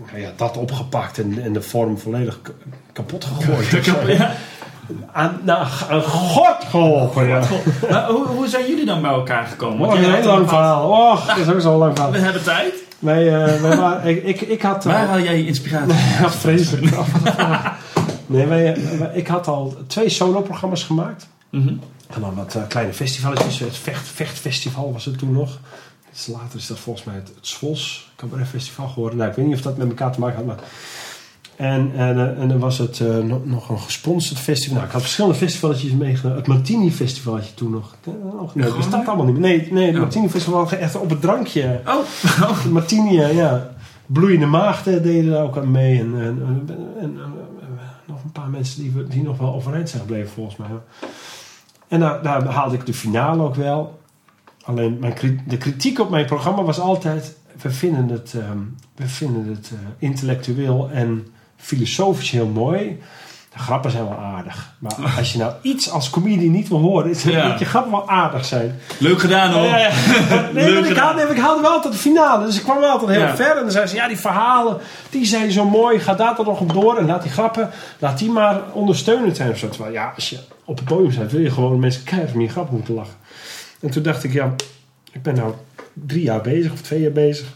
nou ja, dat opgepakt en, en de vorm volledig kapot gegooid. Ja. Aan, nou, aan God geholpen, ja. Maar hoe, hoe zijn jullie dan bij elkaar gekomen? Oh, Want een heel lang verhaal. Och, dat is ook zo'n lang verhaal. We hebben tijd. Wij, eh, wij waren, ik, ik, ik had... eh, Waar haal jij je inspiratie? ja, vreselijk. Nee, wij, wij- ik had al twee solo-programma's gemaakt. Mhm. En dan wat eh, kleine festivaletjes. Het Vecht, Vechtfestival was het toen nog. Dus later is dat volgens mij het, het Svos Cabaret Festival geworden. Nou, ik weet niet of dat met elkaar te maken had. Maar... En, en, eh, en dan was het eh, nog, nog een gesponsord festival. Nou, ik had verschillende festivaletjes meegenomen. Het Martini Festival had je toen nog. Eh, nog nee, dat bestaat allemaal niet meer. Nee, nee het Ja. Martini Festival was echt op het drankje. Oh, De Martini, ja. Bloeiende maagden deden daar ook aan mee. En, en, en, nog een paar mensen die, die nog wel overeind zijn gebleven, volgens mij. En daar, daar haalde ik de finale ook wel. Alleen mijn, de kritiek op mijn programma was altijd... We vinden het, ehm, we vinden het intellectueel en filosofisch heel mooi. De grappen zijn wel aardig. Maar als je nou iets als comedian niet wil horen... is Ja. dat je grappen wel aardig zijn. leuk gedaan hoor. Ja, ja. Nee, Leuk ik, gedaan. haalde, ik haalde wel altijd de finale. Dus ik kwam wel altijd heel Ja. ver. En dan zei ze, ja, die verhalen, die zijn zo mooi. Ga daar toch nog op door. En laat die grappen, laat die maar ondersteunend zijn. Of zo. Terwijl, ja, als je op het podium staat, wil je gewoon mensen keihard om je grappen moeten lachen. En toen dacht ik, ja, ik ben nou drie jaar bezig of twee jaar bezig.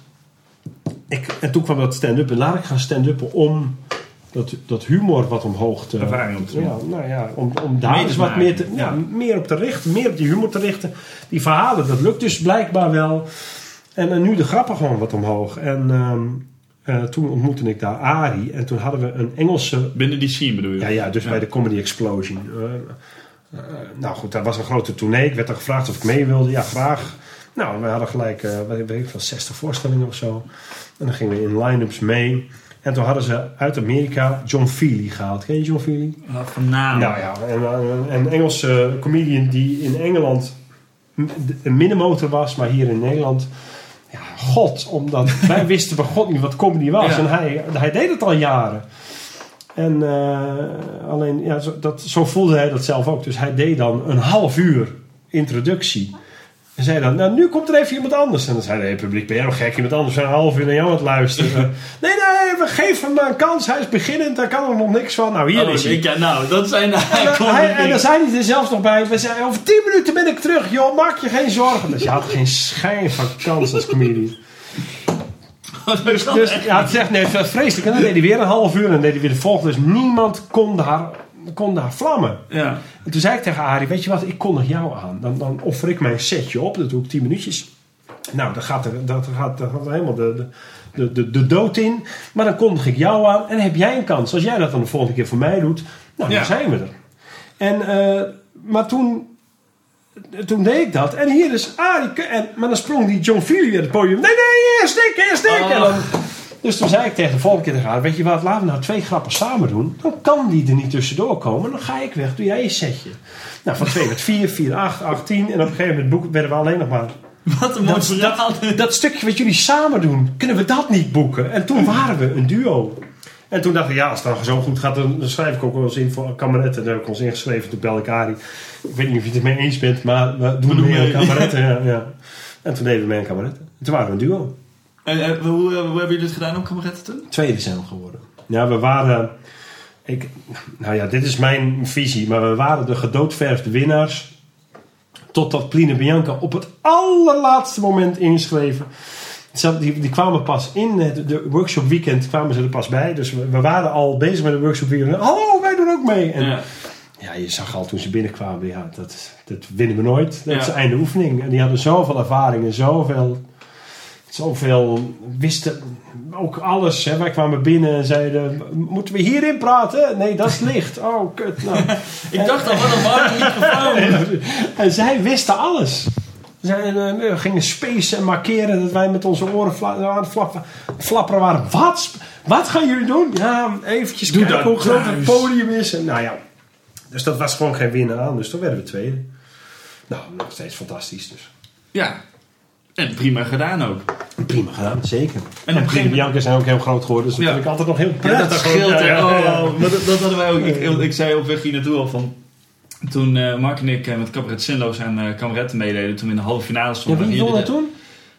Ik, en toen kwam dat stand-up. En laat ik gaan stand-uppen om dat, dat humor wat omhoog te... Ja, nou ja, om, om daar eens wat maken, meer, te, ja, meer op te richten. Meer op die humor te richten. Die verhalen, dat lukt dus blijkbaar wel. En, eh, nu de grappen gewoon wat omhoog. En eh, toen ontmoette ik daar Ari. En toen hadden we een Engelse Binnen die scene bedoel je? ja, ja, dus bij de Comedy Explosion. Eh, eh, nou goed, dat was een grote tournee. Ik werd er gevraagd of ik mee wilde. Ja, graag. Nou, we hadden gelijk, weet ik veel, 60 voorstellingen of zo. En dan gingen we in line-ups mee. En toen hadden ze uit Amerika John Feely gehaald. Ken je John Feely? Ah, Van naam. Nou ja, een, een, een Engelse comedian die in Engeland een middenmotor was, maar hier in Nederland. Ja, god, omdat wij wisten bij god niet wat comedy was. Ja. En hij, hij deed het al jaren. En eh, alleen, ja, zo, dat, zo voelde hij dat zelf ook. Dus hij deed dan een half uur introductie. En zei dan, nou nu komt er even iemand anders. En dan zei de hele publiek, ben jij nog gek? Iemand anders zijn een half uur naar jou aan het luisteren. nee, nee, we geven hem maar een kans. Hij is beginnend, daar kan er nog niks van. Nou, hier Oh, is hij. ja, nou, dat zijn... En, dan- hij, en dan zei hij er zelfs nog bij. We zeiden, over 10 minuten ben ik terug. Joh, maak je geen zorgen. Dus je had geen schijn van kans als comedian. Dus, dus ja, het echt nee, het was vreselijk. En dan deed hij weer een half uur. En dan deed hij weer de volgende. Dus niemand kon daar, kon daar vlammen. Ja. En toen zei ik tegen Arie, weet je wat, ik kondig jou aan. Dan, dan offer ik mijn setje op. Dat doe ik 10 minuutjes. Nou, dan gaat er, dat gaat, dat gaat helemaal de, de, de, de, de dood in. Maar dan kondig ik jou aan. En heb jij een kans. Als jij dat dan de volgende keer voor mij doet. Nou, Ja. dan zijn we er. En, eh, maar toen, toen deed ik dat. En hier is Arie. En, maar dan sprong die John Feely weer het podium. Nee, nee, eerst ik, eerst ik. Oh. En dan, dus toen zei ik tegen de volgende keer tegen haar, weet je wat, laten we nou twee grappen samen doen. Dan kan die er niet tussendoor komen. Dan ga ik weg, doe jij je setje. Nou, van 2 werd 4, 4, 8, 8, 10. En op een gegeven moment werden we alleen nog maar... Wat een mooi Dat, dat, dat stukje wat jullie samen doen, kunnen we dat niet boeken? En toen waren we een duo. En toen dacht ik, ja, als het dan zo goed gaat, dan, schrijf ik ook wel eens in voor een kameretten. En daar heb ik ons ingeschreven, toen belde ik Arie. Ik weet niet of je het er mee eens bent, maar we doen doen mee aan mee. kameretten. Ja, ja. En toen deden we mee aan kameretten. En toen waren we een duo. En, eh, hoe, eh, hoe hebben jullie het gedaan op kameretten toen? Tweede zijn we geworden. Ja, we waren. Ik, nou ja, dit is mijn visie, maar we waren de gedoodverfde winnaars. Totdat Pline Bianca op het allerlaatste moment inschreven. Die, die kwamen pas in het de workshop weekend kwamen ze er pas bij. Dus we, we waren al bezig met de workshop weekend. Hallo, wij doen ook mee. En Ja. ja, je zag al toen ze binnenkwamen, ja, dat, dat winnen we nooit. Dat Ja. is einde oefening. En die hadden zoveel ervaring en zoveel, zoveel wisten ook alles. Hè. Wij kwamen binnen en zeiden, moeten we hierin praten? Nee, dat is licht. Oh, kut. Nou. Ik dacht al, wat een warme microfoon. en zij wisten alles. Zij eh, gingen spacen en markeren dat wij met onze oren fla- aan het flappen, flapperen waren. Wat? Wat gaan jullie doen? Ja, eventjes Doe kijken dat hoe groot het podium is. En, nou ja, dus dat was gewoon geen winnen aan. Dus toen werden we tweede. Nou, nog steeds fantastisch dus. Ja. En prima gedaan ook. Prima gedaan, zeker. op En, een en gegeven Bianca zijn ook heel groot geworden. Dus dat Ja. vind ik altijd nog heel Ja, prettig. dat scheelt. Ja, ja, ja. Oh, dat, dat hadden wij ook. Ik, ik zei op weg hier naartoe al van... Toen eh, Mark en ik eh, met Cabaret Zinloos aan eh kameretten meededen. Toen we in de halve finale Ja, stonden. wie Hier won de- dat toen?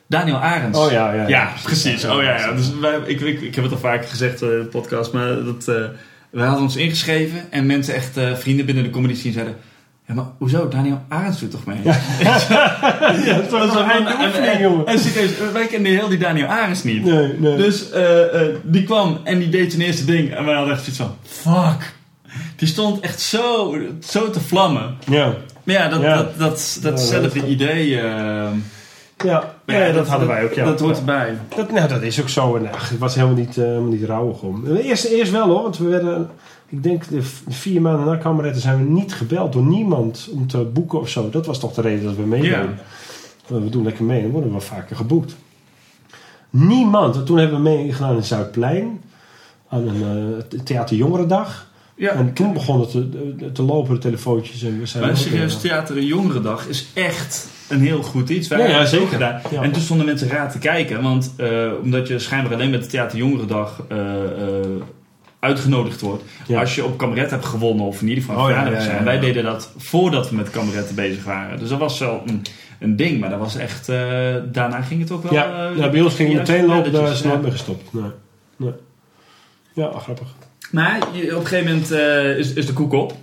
Daniel Arends. Oh ja, ja. ja. Ja, precies. Oh ja, ja. Dus wij, ik, ik, ik heb het al vaker gezegd in de podcast, maar dat, eh, wij hadden ons ingeschreven en mensen, echt vrienden binnen de comedy scene, zeiden: Ja, maar hoezo? Daniel Arends doet toch mee? Ja, dat was Dat een einde en, oefening, en, jongen. en serieus, wij kenden heel die Daniel Arends niet. Nee, nee. Dus eh, eh, die kwam en die deed zijn eerste ding en wij hadden echt zoiets van: Fuck. Die stond echt zo, zo te vlammen. Ja. Maar ja, dat, Ja. dat, dat, datzelfde dat- idee... eh, Ja, dat, hadden wij ook. Ja. Dat hoort erbij. Dat, nou, dat is ook zo. En ach, het was helemaal niet, eh, niet rauwig om. Eerst, eerst wel hoor, want we werden, ik denk de vier maanden na Kameretten zijn we niet gebeld door niemand om te boeken of zo. Dat was toch de reden dat we meededen. We doen lekker mee, dan worden we vaker geboekt. Niemand. En Toen hebben we meegedaan in Zuidplein aan een eh, Theater Jongerendag. Ja. En toen begon het te, te lopen, de telefoontjes. En we zijn Maar serieus, theater en jongerendag is echt een heel goed iets. Wij Ja, zeker. gedaan. Ja. En toen stonden mensen raar te kijken. Want eh, omdat je schijnbaar alleen met de theater jongerendag eh, uitgenodigd wordt. Ja. Als je op kameret hebt gewonnen of in ieder geval Oh, ja, verjaardag ja, ja, zijn. Wij deden dat voordat we met kameretten bezig waren. Dus dat was wel een, een ding. Maar dat was echt... eh, daarna ging het ook wel... ja, eh, ja, bij ons ging het meteen lopen, daar is nooit meer gestopt. Nee. nee. Ja, grappig. Maar op een gegeven moment eh, is, is de koek op.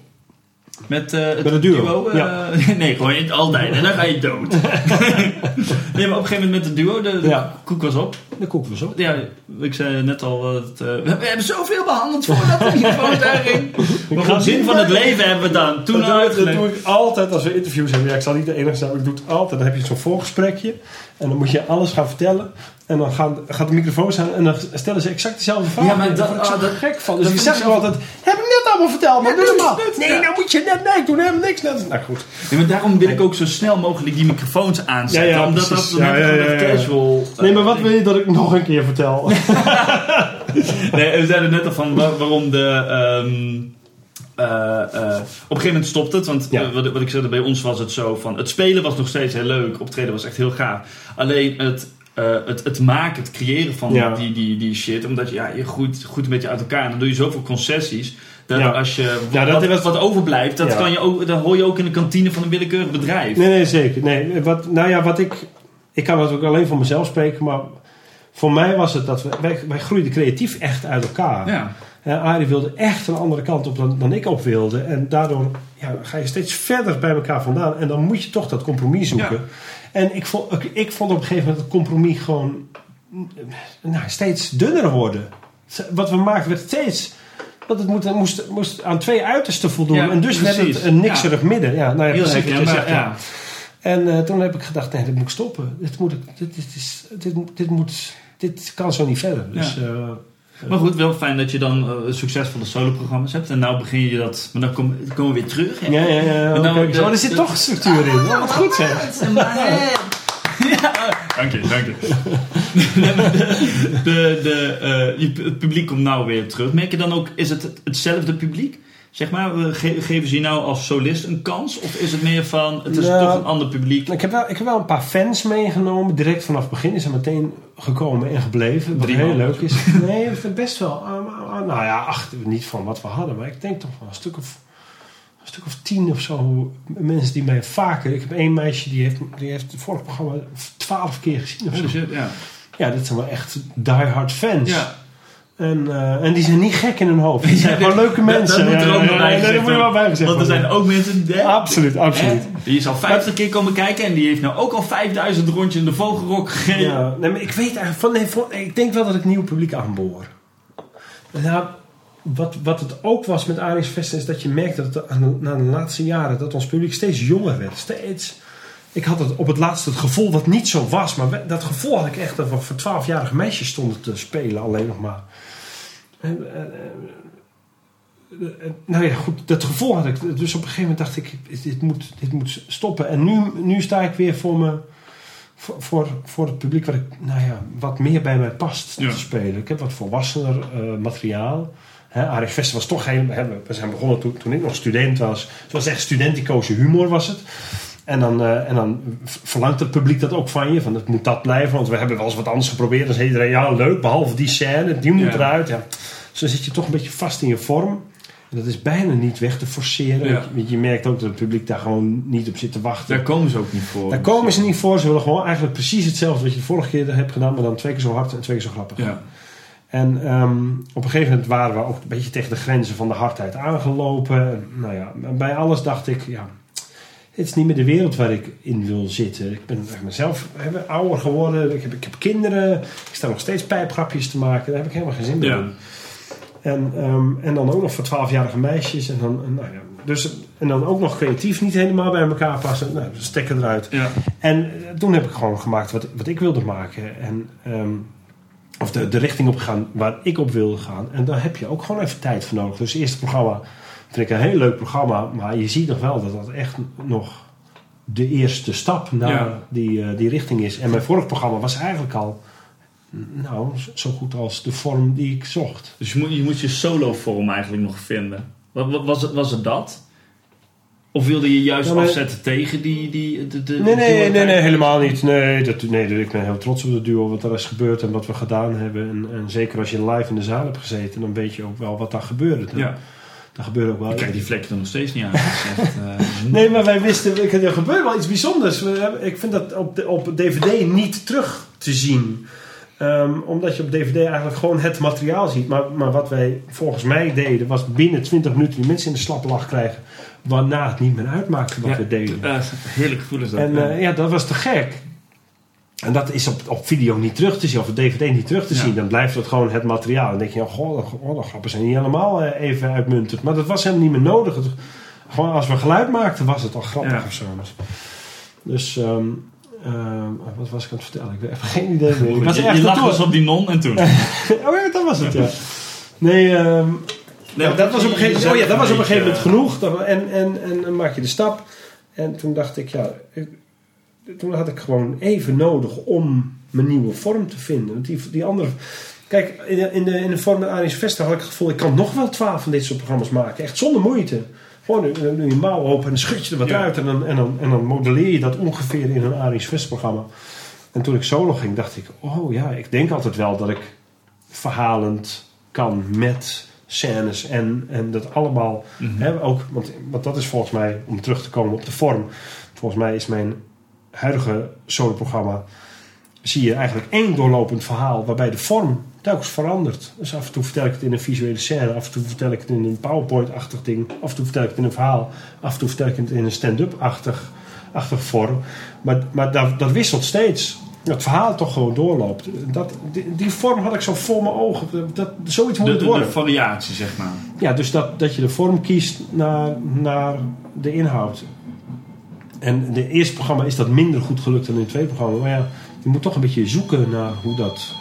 Met, eh, het Met het duo, eh, ja. nee, gewoon in- altijd. En dan ga je dood. nee, maar op een gegeven moment met het duo, de, de Ja. koek was op. De koek was op. Ja, ik zei net al, dat, eh, we, we hebben zoveel behandeld voordat de microfoon daar ging. Maar zin van het leven hebben we dan toen dat, doe, ik- dat uitgelegd. doe ik altijd als we interviews hebben. Ja, ik zal niet de enige zijn, maar ik doe het altijd. Dan heb je zo'n voorgesprekje. En dan moet je alles gaan vertellen. En dan gaan, gaat de microfoon staan en dan stellen ze exact dezelfde vraag. Ja, maar Daar dat- word ik zo ah, dat- gek van. Dus ik zeg gewoon altijd, heb ik net allemaal verteld, maar doe doe normaal. eens, Nee, ja. nou moet je net, nee, ik doe helemaal niks. Net. Nou goed. Ja, maar daarom wil ik ook zo snel mogelijk die microfoons aanzetten. Ja, ja, omdat precies. dat Ja, net ja, ja, ja. casual... eh, Nee, maar wat wil je dat ik nog een keer vertel? Nee, we zeiden net al van wa- waarom de. ehm, eh, eh, op een gegeven moment stopt het. Want Ja. eh, wat, wat ik zei, bij ons was het zo van. Het spelen was nog steeds heel leuk. Optreden was echt heel gaaf. Alleen het. Eh, het, het maken, het creëren van Ja. die, die, die shit. Omdat je, ja, je groeit, groeit een beetje uit elkaar. En dan doe je zoveel concessies. Dat Ja. als je Ja, dat wat, wat, wat overblijft, dat, kan je ook, dat hoor je ook in de kantine van een willekeurig bedrijf. Nee, nee, zeker. Nee, wat, nou ja, wat ik... Ik kan natuurlijk alleen voor mezelf spreken, maar... Voor mij was het dat we... Wij, wij groeiden creatief echt uit elkaar. Ja. En Arie wilde echt een andere kant op dan, dan ik op wilde. En daardoor ja, ga je steeds verder bij elkaar vandaan. En dan moet je toch dat compromis zoeken. Ja. En ik vond, ik, ik vond op een gegeven moment het compromis gewoon nou, steeds dunner worden. Wat we maakten werd steeds... Want het moet, het moest, moest aan twee uitersten voldoen. Ja, en dus werd precies. het een nikserig midden. Ja, nou ja, Heel precies wat je herkenbaar, zegt, ja. En eh, toen heb ik gedacht, nee, dit moet ik stoppen. Dit, moet dit, dit, is, dit, dit, moet, dit kan zo niet verder. Dus, eh, Maar goed, wel fijn dat je dan eh, succesvolle soloprogramma's hebt. En nou begin je dat... Maar dan kom- dan komen we weer terug. hè. ja, ja, ja. nou, Kijk, de- oh, er zit de- toch structuur in. Oh, wat goed zeg. Ja, dank je, dank je. Maar de, de, eh, het publiek komt nou weer terug. Merk je dan ook, is het hetzelfde publiek? Zeg maar, ge- geven ze je nou als solist een kans? Of is het meer van, het is Nou, toch een ander publiek? Ik heb, wel, ik heb wel een paar fans meegenomen. Direct vanaf het begin is er meteen gekomen en gebleven. Wat Drie heel leuk is. Nee, best wel. maar, ah, nou ja, acht, niet van wat we hadden. Maar ik denk toch wel een stuk of, een stuk of tien of zo mensen die mij vaker... Ik heb één meisje die heeft, die heeft het vorige programma twaalf keer gezien of zo. Holy shit, ja. Ja, dat zijn wel echt diehard fans. ja. En, eh, en die zijn niet gek in hun hoofd. Die zijn Ja, gewoon leuke dat- mensen. Dat, moet er Ja, ook ja, nog ja, bij ja, gezegd Dat moet er wel bij gezegd Want er zijn worden. ook mensen... die- Absoluut, absoluut. Hè? Die is al 50 keer komen kijken en die heeft nou ook al 5000 rondjes in de vogelrok gegeven. Ja, nee, maar ik weet eigenlijk van, nee, van, ik denk wel dat ik nieuw publiek aanboor. Nou, wat, wat het ook was met Aries Vesten is dat je merkt dat het aan de- na de laatste jaren dat ons publiek steeds jonger werd. Steeds. Ik had het op het laatste het gevoel dat niet zo was, maar dat gevoel had ik echt dat we voor 12-jarige meisjes stonden te spelen alleen nog maar. En, eh, eh, eh, nou ja, goed, dat gevoel had ik. Dus op een gegeven moment dacht ik, dit moet, dit moet stoppen. En nu, nu sta ik weer voor me voor, voor, het publiek wat, ik, nou ja, wat meer bij mij past Ja. te spelen. Ik heb wat volwassener materiaal. Hè, Arie Vesten was toch geen... Hè, we zijn begonnen toen, toen ik nog student was. Het was echt studenticoze humor was het. En dan, eh, en dan verlangt het publiek dat ook van je. Van het moet dat blijven. Want we hebben wel eens wat anders geprobeerd. Dan zei iedereen, ja leuk, behalve die scène. Die moet Ja. eruit. Ja. Dus dan zit je toch een beetje vast in je vorm. En dat is bijna niet weg te forceren. Ja. Want je merkt ook dat het publiek daar gewoon niet op zit te wachten. Daar komen ze ook niet voor. Daar komen ze niet voor. Ze willen gewoon eigenlijk precies hetzelfde wat je de vorige keer hebt gedaan, maar dan twee keer zo hard en twee keer zo grappig. Ja. En ehm, op een gegeven moment waren we ook een beetje tegen de grenzen van de hardheid aangelopen. En, nou ja, bij alles dacht ik, ja, het is niet meer de wereld waar ik in wil zitten. Ik ben mezelf ik ben ouder geworden. Ik heb, ik heb kinderen. Ik sta nog steeds pijpgrapjes te maken. Daar heb ik helemaal geen zin meer Ja. in. En, ehm, en dan ook nog voor 12-jarige meisjes. En dan, en nou ja, dus, en dan ook nog creatief niet helemaal bij elkaar passen. Nou, dus stekken eruit. Ja. En eh, toen heb ik gewoon gemaakt wat, wat ik wilde maken. En, ehm, of de, de richting op gegaan waar ik op wilde gaan. En daar heb je ook gewoon even tijd voor nodig. Dus het eerste programma vind ik een heel leuk programma. Maar je ziet nog wel dat dat echt nog de eerste stap naar Ja. die, eh, die richting is. En mijn vorig programma was eigenlijk al nou, zo goed als de vorm die ik zocht. Dus je moet je, moet je solo-vorm eigenlijk nog vinden. Wat, wat, was, het, was het dat? Of wilde je juist Ja, maar- afzetten tegen die... die de, de, Nee, nee, nee, nee, helemaal niet. Nee, dat, nee, ik ben heel trots op de duo, wat er is gebeurd en wat we gedaan hebben. En, en zeker als je live in de zaal hebt gezeten, dan weet je ook wel wat daar gebeurde. Ja, Daar gebeurde ook wel. ik kijk die vlekken er nog steeds niet aan. Dat echt, eh, Nee, maar wij wisten, er gebeurde wel iets bijzonders. We hebben- Ik vind dat op, de, op DVD niet terug te zien. Ehm, omdat je op DVD eigenlijk gewoon het materiaal ziet. Maar, maar wat wij volgens mij deden, was binnen 20 minuten die mensen in de slappe lach krijgen. Waarna het niet meer uitmaakte wat Ja, we deden. eh, heerlijk gevoel is dat. En eh, ja, dat was te gek. En dat is op, op video niet terug te zien, of op DVD niet terug te Ja. zien. Dan blijft het gewoon het materiaal. Dan denk je, oh, goh, oh, de grappen zijn niet helemaal eh, even uitmuntend. Maar dat was helemaal niet meer nodig. Het, gewoon als we geluid maakten, was het al grappig Ja. of zo. Dus, ehm, ehm, wat was ik aan het vertellen? Ik heb echt geen idee meer. Ik was je, echt je lag dus op die non en toen. Oh ja, dat was het, ja. Nee, ehm, Nee, ja, dat was op een gegeven moment, oh ja, dat was op een gegeven moment genoeg. Dat- En, en, en dan maak je de stap. En toen dacht ik, ja, ik- toen had ik gewoon even nodig om mijn nieuwe vorm te vinden. Want die, die andere. Kijk, in de, in de, in de vorm met Aries had ik het gevoel, ik kan nog wel twaalf van dit soort programma's maken. Echt zonder moeite. Gewoon dan doe je mouw open en dan schud je er wat Ja. uit. En dan, en, dan, en dan modelleer je dat ongeveer in een Aries Vester programma. En toen ik solo ging, dacht ik, oh ja, ik denk altijd wel dat ik verhalend kan met scènes en, en dat allemaal Mhm. Hè, ook, want, want dat is volgens mij, om terug te komen op de vorm. Volgens mij is mijn huidige soloprogramma... zie je eigenlijk één doorlopend verhaal... waarbij de vorm telkens verandert. Dus af en toe vertel ik het in een visuele scène... af en toe vertel ik het in een PowerPoint-achtig ding... af en toe vertel ik het in een verhaal... af en toe vertel ik het in een stand-up-achtig achtig vorm. Maar, maar dat, dat wisselt steeds. Dat verhaal toch gewoon doorloopt. Dat, die, die vorm had ik zo voor mijn ogen. Dat, dat, zoiets moet De, het de, worden. de variatie, zeg maar. Ja, dus dat, dat je de vorm kiest naar, naar de inhoud. En in het eerste programma is dat minder goed gelukt dan in het tweede programma. Maar ja, je moet toch een beetje zoeken naar hoe dat...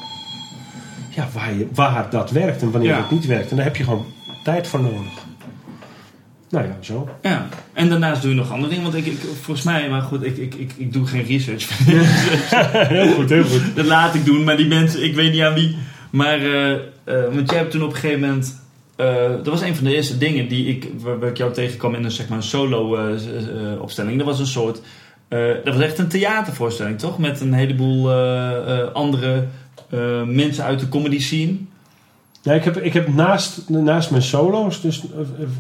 Ja, waar, je, waar dat werkt en wanneer Ja. het niet werkt. En daar heb je gewoon tijd voor nodig. Nou ja, zo. Ja, en daarnaast doe je nog andere dingen. Want ik, ik, volgens mij, maar goed, ik, ik, ik, ik doe geen research. heel goed, heel goed. dat laat ik doen, maar die mensen, ik weet niet aan wie. Maar, eh, eh, want jij hebt toen op een gegeven moment. Eh, dat was een van de eerste dingen die ik, waar, ik jou tegenkwam in een, zeg maar, een solo eh, eh, opstelling. Dat was een soort. dat was echt een theatervoorstelling, toch? Met een heleboel andere mensen uit de comedy scene. Ja, ik heb, ik heb naast, naast mijn solo's dus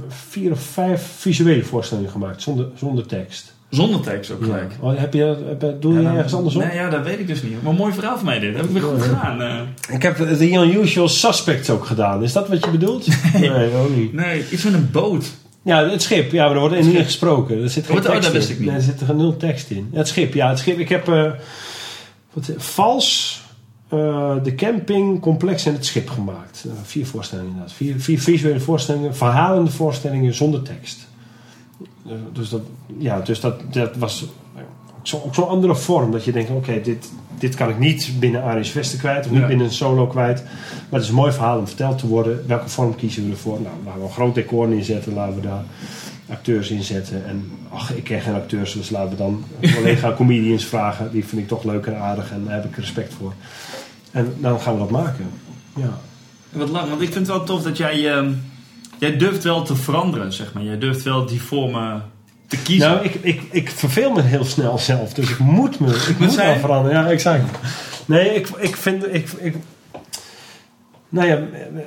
vier of vijf visuele voorstellingen gemaakt. Zonder, zonder tekst. Zonder tekst ook gelijk. Ja. Oh, heb je, heb, doe je Ja, dan- ergens anders op? Nee, ja, dat weet ik dus niet. Maar een mooi verhaal van mij dit. Dat heb ik weer goed gedaan. eh. Ik heb The Unusual Suspects ook gedaan. Is dat wat je bedoelt? Nee, ook niet. nee, iets met een boot. Ja, het schip. Ja, maar er wordt er niet in gesproken. Er zit geen Oh, dat- oh, tekst dat wist in. ik niet. Nee, er zit er nul tekst in. Ja, het schip. Ja, het schip. Ik heb eh, wat, vals, eh, de campingcomplex en het schip gemaakt. Vier voorstellingen inderdaad. Vier, vier visuele voorstellingen, verhalende voorstellingen zonder tekst. Eh, dus dat, ja, dus dat, dat was ook zo- zo'n andere vorm. Dat je denkt, oké, dit, dit kan ik niet binnen Aries Vesten kwijt. Of niet Ja. binnen een solo kwijt. Maar het is een mooi verhaal om verteld te worden. Welke vorm kiezen we ervoor? Nou, laten we een groot decor neerzetten. Laten we daar acteurs inzetten. En ach, ik ken geen acteurs, dus laten we dan collega comedians vragen. Die vind ik toch leuk en aardig en daar heb ik respect voor. En dan gaan we dat maken. Ja. Wat lang, want ik vind het wel tof dat jij... ehm, jij durft wel te veranderen, zeg maar. Jij durft wel die vormen te kiezen. Nou, ik, ik, ik verveel me heel snel zelf, dus ik moet me ik moet wel veranderen. Ja, exact. Nee, ik, ik vind... Ik, ik, nou ja,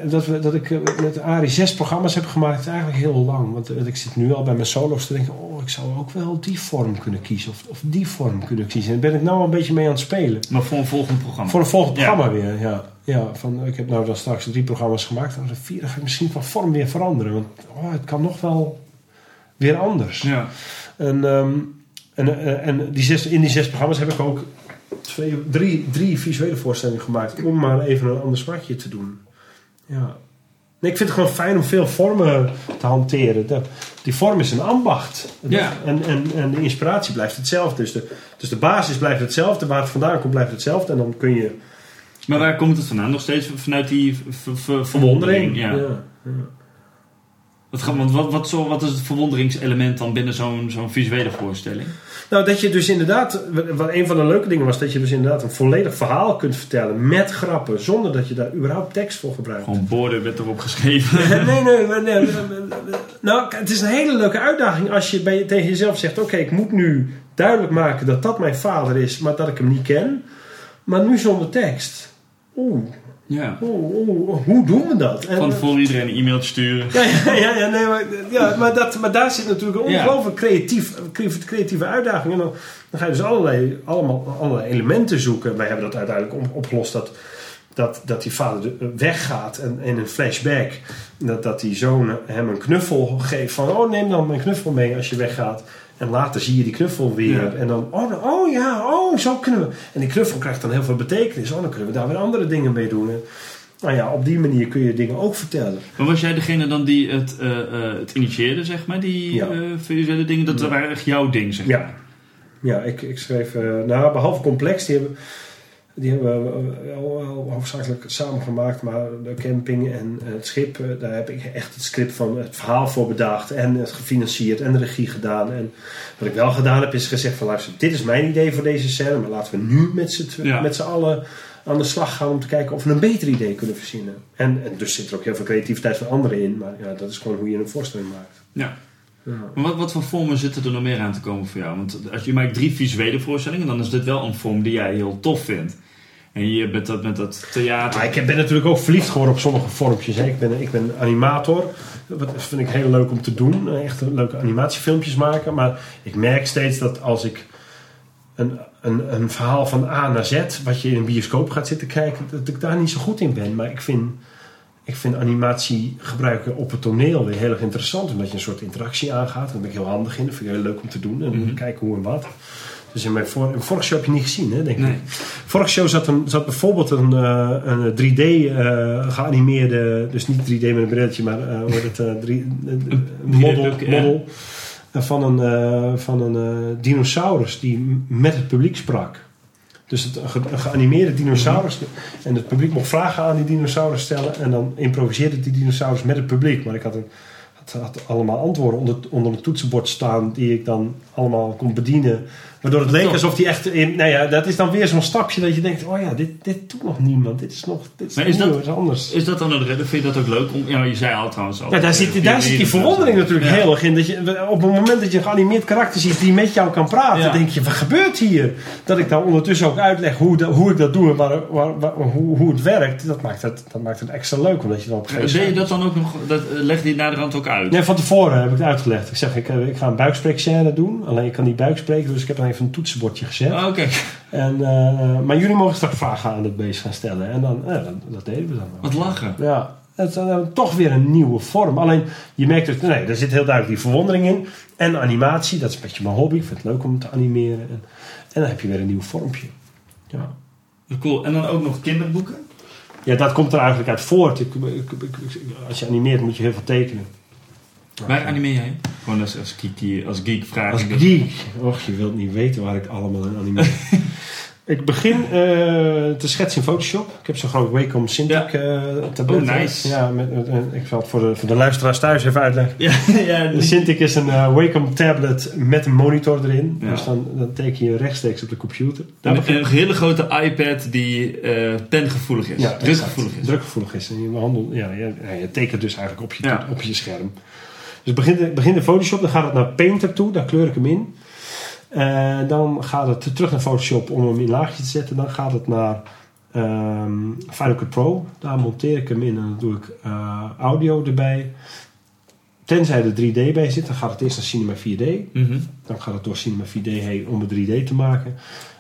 dat, we, dat ik eh, met Ari zes programma's heb gemaakt, is eigenlijk heel lang. Want eh, ik zit nu al bij mijn solo's te denken, oh, ik zou ook wel die vorm kunnen kiezen. Of, of die vorm kunnen kiezen. En daar ben ik nou een beetje mee aan het spelen. maar voor een volgend programma. Voor een volgend Ja. programma weer, ja. Ja van, ik heb nou dan straks drie programma's gemaakt. Dan de vierde ga ik misschien van vorm weer veranderen. Want oh, het kan nog wel weer anders. Ja. En, ehm, en, eh, en die zes, in die zes programma's heb ik ook twee, drie, drie visuele voorstellingen gemaakt. Om maar even een ander smaakje te doen. Ja. Nee, ik vind het gewoon fijn om veel vormen te hanteren. Dat- die vorm is een ambacht. Ja. En, en, en de inspiratie blijft hetzelfde. Dus de, dus de basis blijft hetzelfde. Waar het vandaan komt blijft hetzelfde. En dan kun je Maar waar komt het vandaan? Nog steeds vanuit die verwondering. Ja. Ja. Wat, want wat, wat, zo, wat is het verwonderingselement dan binnen zo'n zo'n visuele voorstelling? Nou, dat je dus inderdaad, wat een van de leuke dingen was, dat je dus inderdaad een volledig verhaal kunt vertellen met grappen, zonder dat je daar überhaupt tekst voor gebruikt. Gewoon borden werd erop geschreven. Nee, nee, nee, nee, nee. Nou, het is een hele leuke uitdaging als je bij, tegen jezelf zegt: Oké, ik moet nu duidelijk maken dat dat mijn vader is, maar dat ik hem niet ken. Maar nu zonder tekst. Oeh, Ja. oeh, oeh, hoe doen we dat? En, Van tevoren iedereen een e-mailtje sturen. ja, ja, ja, ja, nee, maar, ja maar, dat, maar daar zit natuurlijk een ongelooflijk creatief, creatieve uitdaging. En dan, dan ga je dus allerlei, allemaal, allerlei elementen zoeken. Wij hebben dat uiteindelijk op- opgelost dat, dat, dat die vader de- weggaat en in een flashback. Dat, dat die zoon hem een knuffel geeft van, oh neem dan mijn knuffel mee als je weggaat. En later zie je die knuffel weer. Ja. En dan, oh, oh ja, oh, zo kunnen we. En die knuffel krijgt dan heel veel betekenis. Oh, dan kunnen we daar weer andere dingen mee doen. En, nou ja, op die manier kun je dingen ook vertellen. Maar was jij degene dan die het, eh, het initieerde, zeg maar? Die Ja. eh, visuele dingen? Dat Ja. waren echt jouw ding, zeg Ja. maar? Ja, ik, ik schreef, nou behalve complex, die hebben, die hebben we eh, wel, hoofdzakelijk samengemaakt, maar de camping en het schip, eh, daar heb ik echt het script van het verhaal voor bedacht en het gefinancierd en de regie gedaan. En wat ik wel gedaan heb is gezegd van luister, dit is mijn idee voor deze scène, maar laten we nu met z'n Ja. met z'n allen aan de slag gaan om te kijken of we een beter idee kunnen verzinnen. En, en dus zit er ook heel veel creativiteit van anderen in, maar ja, dat is gewoon hoe je een voorstelling maakt. Ja. Maar wat, wat voor vormen zitten er nog meer aan te komen voor jou? Want als je maakt drie visuele voorstellingen, dan is dit wel een vorm die jij heel tof vindt. En je bent dat met dat theater. Maar ik ben natuurlijk ook verliefd geworden op sommige vormpjes. Hè. Ik, ben, ik ben animator. Dat vind ik heel leuk om te doen. Eh, Echt leuke animatiefilmpjes maken. Maar ik merk steeds dat als ik een, een, een verhaal van A naar Z, wat je in een bioscoop gaat zitten kijken, dat ik daar niet zo goed in ben. Maar ik vind, ik vind animatie gebruiken op het toneel weer heel erg interessant. Omdat je een soort interactie aangaat. Daar ben ik heel handig in. Dat vind ik heel leuk om te doen. En Mhm. kijken hoe en wat. Dus in mijn vor, vorige show heb je niet gezien, hè, denk ik. Nee. Vorige show zat, een, zat bijvoorbeeld een, eh, een 3D eh, geanimeerde, dus niet 3D met een brilletje, maar het, eh, drie- een een model, druk, ja. model van een, van een dinosaurus die met het publiek sprak. Dus het, ge- een geanimeerde dinosaurus. En het publiek mocht vragen aan die dinosaurus stellen. En dan improviseerde die dinosaurus met het publiek. Maar ik had, een, had allemaal antwoorden onder, onder een toetsenbord staan. Die ik dan allemaal kon bedienen. Waardoor het leek alsof die echt... In, nou ja, dat is dan weer zo'n stapje dat je denkt... Oh ja, dit, dit doet nog niemand. Dit is nog dit is Maar is nieuw, dat- is anders. Is dat dan een redder? Vind je dat ook leuk? Om, ja, je zei al trouwens al. Ja, daar zit, daar zit die verwondering natuurlijk Ja. heel erg in. Dat je, op het moment dat je een geanimeerd karakter ziet die met jou kan praten, Ja. denk je, wat gebeurt hier? Dat ik dan ondertussen ook uitleg hoe, dat- hoe ik dat doe en waar, waar- waar- hoe, hoe het werkt. Dat maakt het, dat maakt het extra leuk, omdat je dan op een je dat dan ook nog? Dat, eh, legde je naderhand ook uit? Nee, van tevoren heb ik het uitgelegd. Ik zeg, ik, eh, ik ga een buikspreekscène doen. Alleen ik kan niet buikspreken, dus ik heb dan even een toetsenbordje gezet. Oh, Oké. En, eh, maar jullie mogen straks vragen aan het beest gaan stellen. En dan, ja, dat, dat deden we dan. wel. Wat lachen. Ja, het is dan toch weer een nieuwe vorm. Alleen, je merkt dus, nee, er zit heel duidelijk die verwondering in. En animatie, dat is een beetje mijn hobby. Ik vind het leuk om te animeren. En, en dan heb je weer een nieuw vormpje. Ja. Cool. En dan ook nog kinderboeken? ja, dat komt er eigenlijk uit voort. Als je animeert moet je heel veel tekenen. Waar animeer jij? Gewoon als, als, geek, als geek vraag Als geek. Och, je wilt niet weten waar ik allemaal in animeer. ik begin eh, te schetsen in Photoshop. Ik heb zo'n groot Wacom Cintiq eh tablet. Oh, nice. Ja, met, met- en ik zal het voor de, voor de luisteraars thuis even uitleggen. Ja, ja, De Cintiq is een eh, Wacom tablet met een monitor erin. Ja. Dus dan, dan teken je rechtstreeks op de computer. Daar Een, een hele grote iPad die eh pengevoelig is. Ja, drukgevoelig is. Drukgevoelig is. En je, handel, ja, je, je tekent dus eigenlijk op je, Ja. op je scherm. Dus begin, begin in Photoshop, dan gaat het naar Painter toe, daar kleur ik hem in. Eh, dan gaat het terug naar Photoshop om hem in laagje te zetten. Dan gaat het naar ehm, Final Cut Pro. Daar monteer ik hem in en dan doe ik eh, audio erbij. Tenzij er 3D bij zit, dan gaat het eerst naar Cinema 4D. Mhm. Dan gaat het door Cinema 4D heen om het 3D te maken.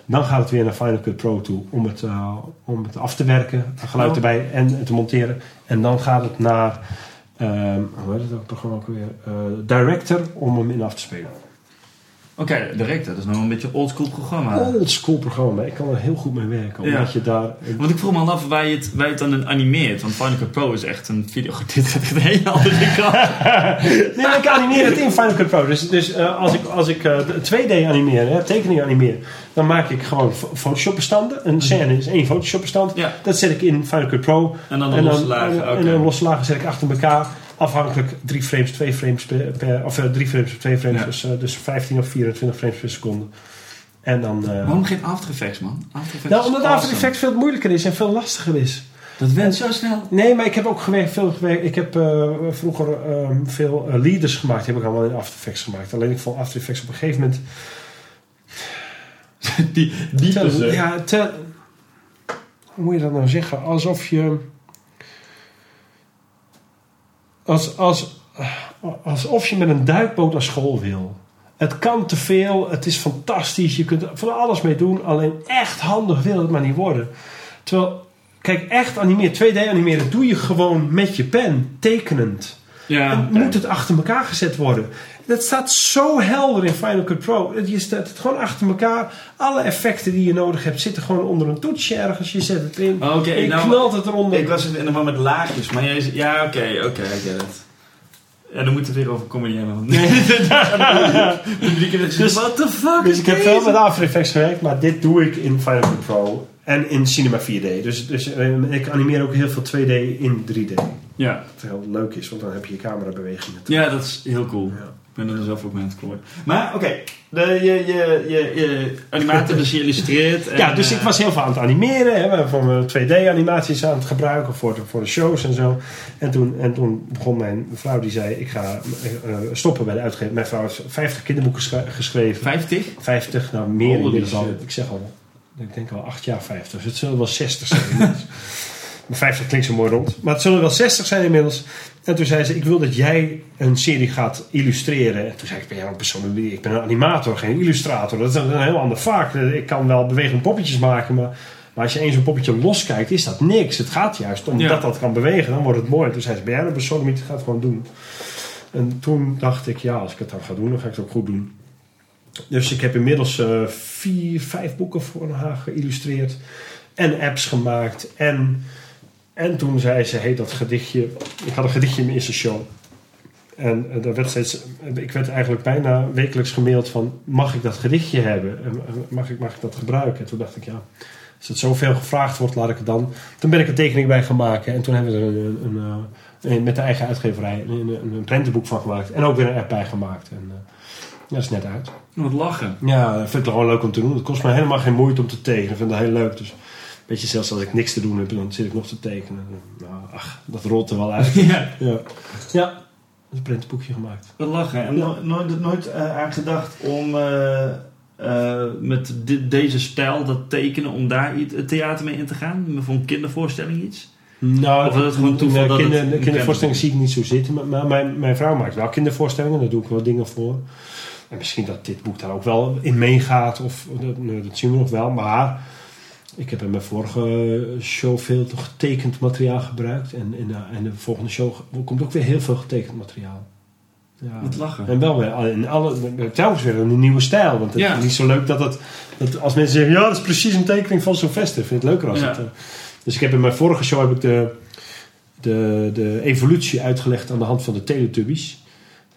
Dan gaat het weer naar Final Cut Pro toe om het, eh, om het af te werken, geluid Oh. erbij en te monteren. En dan gaat het naar, ehm hoe heet het ook programma ook weer, Eh, Director om hem in af te spelen. Oké, direct. Dat is nog een beetje een oldschool programma. Old school programma. Ik kan er heel goed mee werken. Omdat Ja. je daar... Want ik vroeg me al af waar je het, waar je het dan animeert. Want Final Cut Pro is echt een video. Dit echt een hele andere kant. Nee, ik animeer het in Final Cut Pro. Dus, dus eh, als ik, als ik eh, 2D animeer, hè, tekening animeer, dan maak ik gewoon Photoshop bestanden. Een scène is één Photoshop bestand. Ja. Dat zet ik in Final Cut Pro. En dan de en losse lagen. En dan losse lagen zet ik achter elkaar. Afhankelijk drie frames, twee frames per, per- of eh, drie frames per twee frames. Ja. Dus, eh, dus 15 of 24 frames per seconde. En dan. eh, Waarom geen After Effects, man? After Effects nou, omdat awesome. After Effects veel moeilijker is en veel lastiger is. Dat went zo snel. Nee, maar ik heb ook gewerkt, veel gewerkt. Ik heb eh, vroeger ehm, veel eh, leaders gemaakt. Die heb ik allemaal in After Effects gemaakt. Alleen ik vond After Effects op een gegeven moment... Die, die te- ja, te, hoe moet je dat nou zeggen? Alsof je... Als, als, alsof je met een duikboot naar school wil. Het kan te veel, het is fantastisch, je kunt er van alles mee doen. Alleen echt handig wil het maar niet worden. Terwijl, kijk, echt animeren, 2D animeren doe je gewoon met je pen, tekenend. Ja, En oké. moet het achter elkaar gezet worden. Dat staat zo helder in Final Cut Pro. Je zet het gewoon achter elkaar. Alle effecten die je nodig hebt zitten gewoon onder een toetsje ergens. Je zet het in. Oké, en je nou, knalt het eronder. Ik was in de man met laagjes, maar jij Ja, oké, oké, ik get het. Ja, dan moeten we het weer over comedy hebben. Heeft Dus- what the fuck dus ik heb veel met After Effects gewerkt. Maar dit doe ik in Final Cut Pro. En in Cinema 4D. Dus, dus eh, ik animeer ook heel veel 2D in 3D. Wat Ja. heel leuk is. Want dan heb je je camerabewegingen. ja, dat is heel cool. Ja. Ik ben er zelf ook mee aan het klooien. Maar oké, de je, je, je, je animator dus je illustreert. En, Ja, dus ik eh, was heel veel aan het animeren. Hè, we van mijn 2D-animaties aan het gebruiken voor de, voor de shows en zo. En toen, en toen begon mijn vrouw, die zei: Ik ga eh, stoppen bij de uitgever. Mijn vrouw heeft 50 kinderboeken geschreven. 50? 50, nou meer Holy inmiddels al. Ik zeg al, ik denk al 8 jaar 50. Dus het zullen wel 60 zijn inmiddels. Maar 50 klinkt zo mooi rond. Maar het zullen wel 60 zijn inmiddels. En toen zei ze, ik wil dat jij een serie gaat illustreren. En toen zei ik, ben jij een persoon? Ik ben een animator, geen illustrator. Dat is een heel ander vak. Ik kan wel bewegende poppetjes maken, maar... Maar als je eens een poppetje loskijkt, is dat niks. Het gaat juist omdat Ja. dat kan bewegen, dan wordt het mooi. Toen zei ze, ben jij een persoon? Ik ga het gewoon doen. En toen dacht ik, ja, als ik het dan ga doen, dan ga ik het ook goed doen. Dus ik heb inmiddels eh, vier, vijf boeken voor haar geïllustreerd. En apps gemaakt. En, en toen zei ze, hey, dat gedichtje... Ik had een gedichtje in mijn eerste show. En eh, daar werd steeds, ik werd eigenlijk bijna wekelijks gemaild van... Mag ik dat gedichtje hebben? En, eh, Mag ik, mag ik dat gebruiken? En toen dacht ik, ja... Als het zoveel gevraagd wordt, laat ik het dan... Toen ben ik een tekening bij gaan maken. En toen hebben we er een, een, met de eigen uitgeverij een, een, prentenboek van gemaakt. En ook weer een app bij gemaakt. En eh, ja, dat is net uit. Wat lachen. Ja, dat vind ik gewoon leuk om te doen. Het kost me helemaal geen moeite om te tekenen. Ik vind dat heel leuk. Dus weet je, zelfs als ik niks te doen heb, dan zit ik nog te tekenen. Nou, ach, dat rolt er wel uit. Ja, ja. ja, een prentenboekje gemaakt. wat lachen. En no- nooit, nooit eh, aan gedacht om eh, eh, met deze stijl, dat tekenen, om daar het theater mee in te gaan? Voor een kindervoorstelling iets? Nou, Of het gewoon toeval dat het kinder, een kindervoorstellingen zie ik niet zo zitten. Maar, maar mijn, mijn vrouw maakt wel kindervoorstellingen. Daar doe ik wel dingen voor. En misschien dat dit boek daar ook wel in meegaat. Of, dat, nee, dat zien we nog wel. Maar ik heb in mijn vorige show veel getekend materiaal gebruikt. En in de, in de volgende show komt ook weer heel veel getekend materiaal. Ja. Wat lachen. En wel weer in alle, telkens weer een nieuwe stijl. Want het Ja. is niet zo leuk dat het, dat als mensen zeggen: ja, dat is precies een tekening van Sylvester. Ik vind het leuker als Ja. het. eh, dus ik heb in mijn vorige show heb ik de, de, de evolutie uitgelegd aan de hand van de Teletubbies.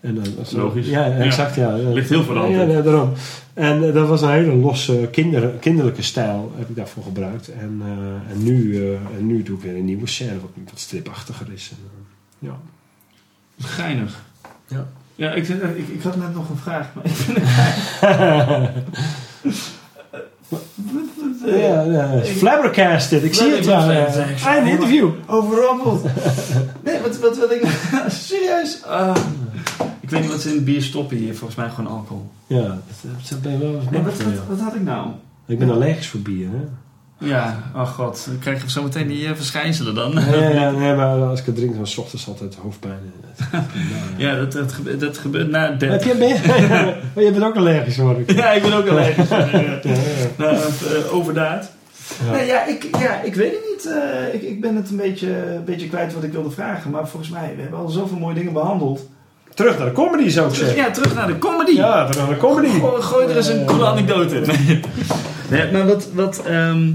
En, dan dat is- Logisch. Ja, exact. Ja. Ligt heel hand, Ja, ja, daarom. En eh, dat was een hele losse kinder, kinderlijke stijl heb ik daarvoor gebruikt. En, eh, en, nu, eh, en nu doe ik weer een nieuwe scène wat, wat stripachtiger is. En, ja. Geinig. Ja. Ja, ik, ik, ik had net nog een vraag. Maar ik Ja, ja, flabbergasted. Ik zie het. Ja, ja. Einde interview. Overrompeld. Nee, wat, wat wil ik? Serieus? Ik weet niet wat ze in het bier stoppen hier. Volgens mij gewoon alcohol. Ja, dat, dat ben je wel eens Nee, wat, wat, had ik nou? Ik ben allergisch voor bier, hè? Ja, oh god. Dan krijg je zo meteen die eh, verschijnselen dan. Nee, ja, nee, maar als ik het drink, dan s ochtends altijd hoofdpijn. Ja, dat, dat, gebeurt, dat gebeurt na Heb 30. je, ben je, maar je bent ook allergisch, hoor ik. Ja, ik ben ook allergisch. Ja, ja. Nou, overdaad. Ja. Nee, ja, ik, ja, ik weet het niet. Eh, ik, ik ben het een beetje, een beetje kwijt wat ik wilde vragen. Maar volgens mij, we hebben al zoveel mooie dingen behandeld. Terug naar de comedy zou ik zeggen. Ja, terug naar de comedy. Ja, terug naar de comedy. Gooi, gooi er eens een coole anekdote in. Nee. Nee, maar wat... wat ehm,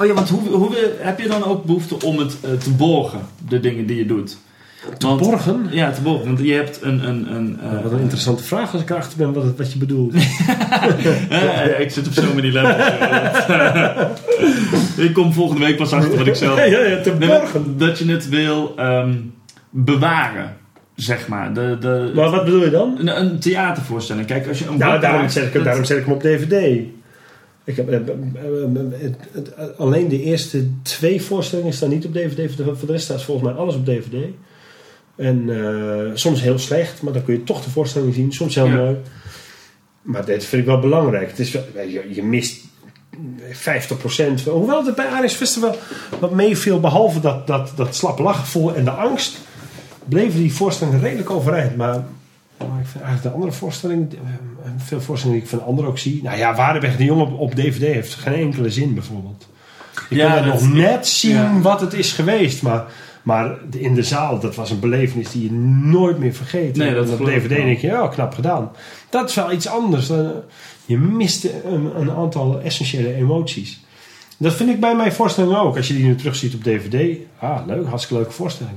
Oh ja, want hoe, hoe, heb je dan ook behoefte om het eh, te borgen, de dingen die je doet? Want- Borgen? Ja, te borgen. Want je hebt een... een, een eh, Ja, wat een interessante vraag als ik erachter ben wat, het- wat je bedoelt. eh, ik zit op zo'n manier level. ik kom volgende week pas achter wat ik zelf... ja, ja, ja, te borgen. dat je het wil ehm, bewaren, zeg maar. De, de, Maar wat bedoel je dan? een, een theatervoorstelling. Kijk, als je een Nou, daarom maakt, zet, ik, dat- daarom zet ik hem op DVD. Ik heb, eh, eh, eh, alleen de eerste twee voorstellingen staan niet op DVD. Voor de, rest staat volgens mij alles op DVD. En soms heel slecht, maar dan kun je toch de voorstelling zien. Soms heel Ja. mooi. Maar dit vind ik wel belangrijk. Het is je, je mist 50%. van- Hoewel het bij Aries Festival wat meeviel, behalve dat, dat, dat slappe lachgevoel en de angst, bleven die voorstellingen redelijk overeind. Maar, maar ik vind eigenlijk de andere voorstellingen, eh, veel voorstellingen die ik van anderen ook zie. Nou ja, Waardenberg de Jong op, op DVD heeft geen enkele zin bijvoorbeeld. Je Ja, nog net zien ja. wat het is geweest. Maar, maar in de zaal, dat was een belevenis die je nooit meer vergeet. Nee, dat op DVD denk je, ja, knap gedaan. Dat is wel iets anders. Je mist een, een aantal essentiële emoties. Dat vind ik bij mijn voorstellingen ook. Als je die nu terugziet op DVD. Ah, leuk, hartstikke leuke voorstelling.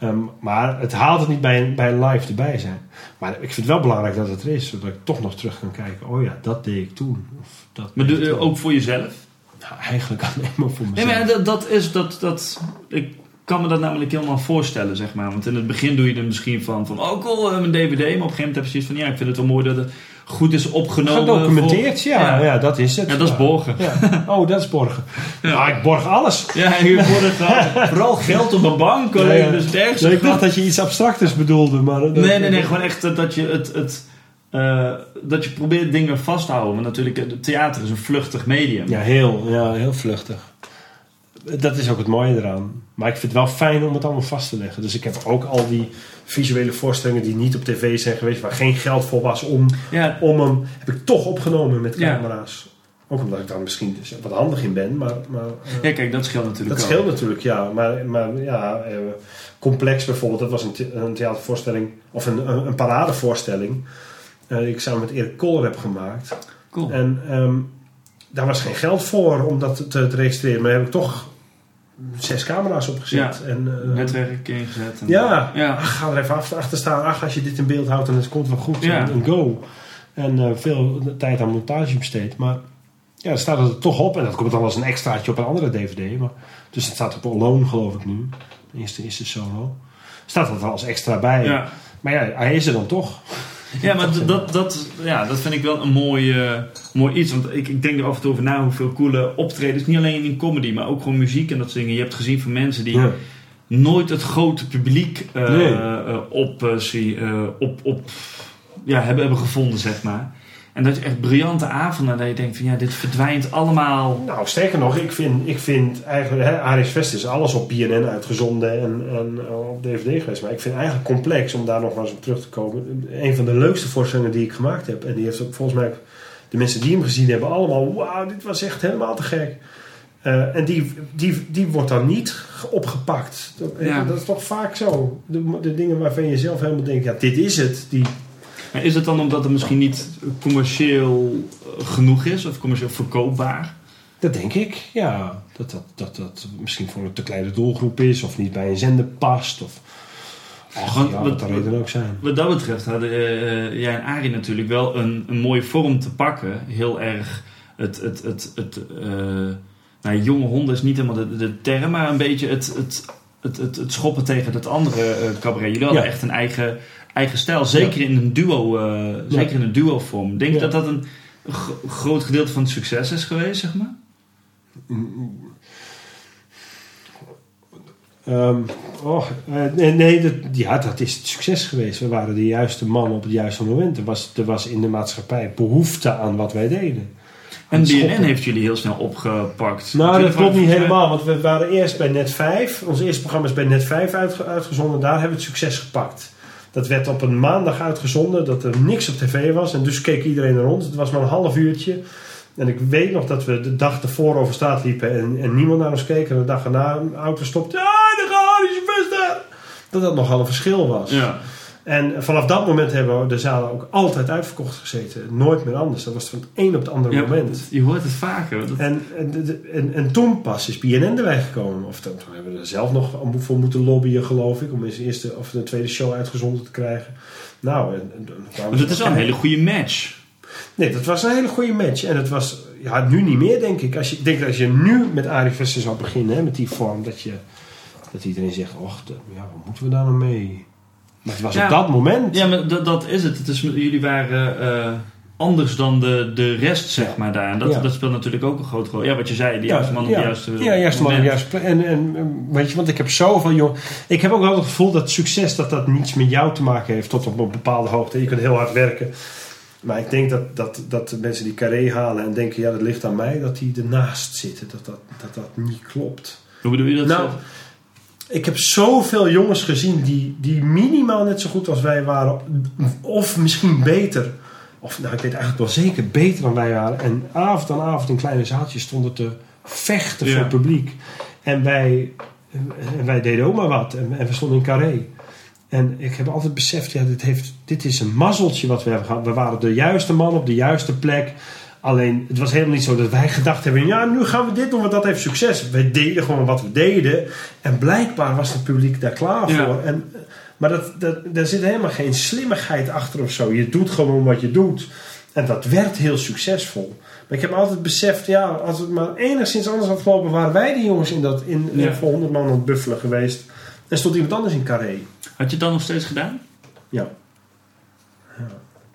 Ehm, maar het haalt het niet bij een, bij een live erbij zijn. Maar ik vind het wel belangrijk dat het er is. Zodat ik toch nog terug kan kijken. Oh ja, dat deed ik toen. Of dat Maar doe- ook voor jezelf? Nou, eigenlijk alleen maar voor Nee, mezelf. maar dat, dat is dat, dat. Ik kan me dat namelijk helemaal voorstellen, zeg maar. Want in het begin doe je er misschien van, van oh cool, eh, mijn DVD. Maar op een gegeven moment heb je zoiets van, ja, ik vind het wel mooi dat het goed is opgenomen. Gedocumenteerd, voor- ja, ja. Ja. dat is het. Ja, dat is borgen. Ja. Oh, dat is borgen. Nou, ik borg alles. Ja, je gewoon vooral geld op een bank. Alleen, Ja, ja. dus het. Nee, ik dacht dat je iets abstracters bedoelde. Maar dat- Nee, nee, nee. Gewoon echt dat je het... het eh, dat je probeert dingen vast te houden. Want natuurlijk, het theater is een vluchtig medium. Ja, heel, ja, heel vluchtig. Dat is ook het mooie eraan. Maar ik vind het wel fijn om het allemaal vast te leggen. Dus ik heb ook al die visuele voorstellingen die niet op tv zijn geweest, waar geen geld voor was om, Ja, om hem, heb ik toch opgenomen met Ja. camera's. Ook omdat ik daar misschien dus wat handig in ben. Maar, maar eh, ja kijk, dat scheelt natuurlijk dat ook. scheelt natuurlijk, ja. Maar, maar ja, eh, Complex bijvoorbeeld, dat was een, the- een theatervoorstelling, of een, een, een paradevoorstelling. eh, die ik samen met Erik Koller heb gemaakt. Cool. En ehm, daar was geen geld voor om dat te, te registreren. Maar heb ik toch zes camera's opgezet. En, eh, Netwerk ingezet. En, ja, Ja. Ach, ga er even achter, staan. Ach, als je dit in beeld houdt, dan is het komt wel goed. Ja. En, en go. En eh, veel tijd aan montage besteed. Maar ja, dan staat het er toch op. En dat komt dan als een extraatje op een andere DVD. Maar, dus het staat op Alone, geloof ik nu. De eerste, eerste solo. Staat dat er als extra bij. Ja. Maar ja, hij is er dan toch. Ja, maar dat, dat, ja, dat vind ik wel een mooi, mooi iets. Want ik, ik denk er af en toe over na hoeveel coole optredens. Niet alleen in comedy, maar ook gewoon muziek en dat soort dingen. Je hebt gezien van mensen die Ja. nooit het grote publiek eh, Nee. eh, op, eh, op, op, ja, hebben, hebben gevonden, zeg maar. En dat je echt briljante avonden dat je denkt van ja, dit verdwijnt allemaal. Nou, sterker nog, ik vind, ik vind eigenlijk, hè, Aris Fest is alles op BNN uitgezonden en, en op DVD geweest. Maar ik vind eigenlijk complex om daar nog wel eens op terug te komen. Een van de leukste voorstellingen die ik gemaakt heb. En die heeft ook volgens mij, de mensen die hem gezien hebben, allemaal, wauw, dit was echt helemaal te gek. Eh, en die, die, die wordt dan niet opgepakt. Dat, Ja. dat is toch vaak zo. De, de dingen waarvan je zelf helemaal denkt, ja, dit is het. Die, Maar is het dan omdat het misschien niet commercieel eh, genoeg is of commercieel verkoopbaar? Dat denk ik, ja. Dat dat, dat dat misschien voor een te kleine doelgroep is of niet bij een zender past. Of, Ach, Want ja, wat- wat de reden ook zijn. Wat dat betreft hadden eh, jij en Arie natuurlijk wel een, een mooie vorm te pakken. Heel erg het, het, het, het eh, nou, jonge honden is niet helemaal de, de term, maar een beetje het, het, het, het, het schoppen tegen het andere eh, cabaret. Jullie hadden Ja. echt een eigen, eigen stijl, zeker in een duo, eh, zeker in een duo vorm. Denk je dat dat een gro- groot gedeelte van het succes is geweest, zeg maar? Ehm, oh, eh, nee, nee dat, ja, dat is het succes geweest. We waren de juiste man op het juiste moment. Er was, er was in de maatschappij behoefte aan wat wij deden. En. BNN heeft jullie heel snel opgepakt. Nou, dat klopt niet helemaal. Want we waren eerst bij Net 5. Ons eerste programma is bij Net 5 uitge- uitgezonden. Daar hebben we het succes gepakt. Dat werd op een maandag uitgezonden. Dat er niks op tv was. En dus keek iedereen naar ons. Het was maar een half uurtje. En ik weet nog dat we de dag ervoor over straat liepen. En, en niemand naar ons keek. En de dag erna een auto stopte. Ja, de gaat Sylvester. Dat dat nogal een verschil was. Ja. En vanaf dat moment hebben de zalen ook altijd uitverkocht gezeten. Nooit meer anders. Dat was van het een op het andere Ja, moment. Je hoort het vaker. Dat, En, en, en, en toen pas is BNN erbij gekomen. Of toen hebben we er zelf nog voor moeten lobbyen, geloof ik. Om eens de eerste of de tweede show uitgezonden te krijgen. Nou, en, ze het is wel een hele goede match. Nee, dat was een hele goede match. En het was, ja, nu niet meer, denk ik. Als je, ik denk dat als je nu met Arie Visser zou beginnen, hè, met die vorm, dat, je, dat iedereen zegt: Och, ja, wat moeten we daar nou mee? Maar het was Ja. op dat moment. Ja, maar dat, dat is het. het is, jullie waren eh, anders dan de, de rest, zeg maar, daar. En dat, Ja. dat speelt natuurlijk ook een grote rol. Ja, wat je zei, de Ja, juiste man op ja. de juiste Ja, juiste man op de juiste plek. En, en weet je, want ik heb zoveel jong. Ik heb ook wel het gevoel dat succes dat dat niets met jou te maken heeft tot op een bepaalde hoogte. Je kunt heel hard werken. Maar ik denk dat, dat, dat de mensen die carré halen en denken, ja, dat ligt aan mij, dat die ernaast zitten. Dat dat, dat, dat niet klopt. Hoe bedoel je dat? Nou, ik heb zoveel jongens gezien die, die minimaal net zo goed als wij waren. Of misschien beter. Of nou, ik weet eigenlijk wel zeker beter dan wij waren. En avond aan avond in kleine zaaltjes stonden te vechten Ja. voor het publiek. En wij, en wij deden ook maar wat. En, en we stonden in carré. En ik heb altijd beseft, ja, dit, heeft, dit is een mazzeltje wat we hebben gehad. We waren de juiste man op de juiste plek. Alleen, het was helemaal niet zo dat wij gedacht hebben... ja, nu gaan we dit doen, want dat heeft succes. Wij deden gewoon wat we deden. En blijkbaar was het publiek daar klaar Ja. voor. En, maar dat, dat, daar zit helemaal geen slimmigheid achter of zo. Je doet gewoon wat je doet. En dat werd heel succesvol. Maar ik heb altijd beseft, ja, als het maar enigszins anders had gelopen... waren wij die jongens in dat, in, Ja. voor 100 man aan het buffelen geweest. En stond iemand anders in carré. Had je het dan nog steeds gedaan? Ja.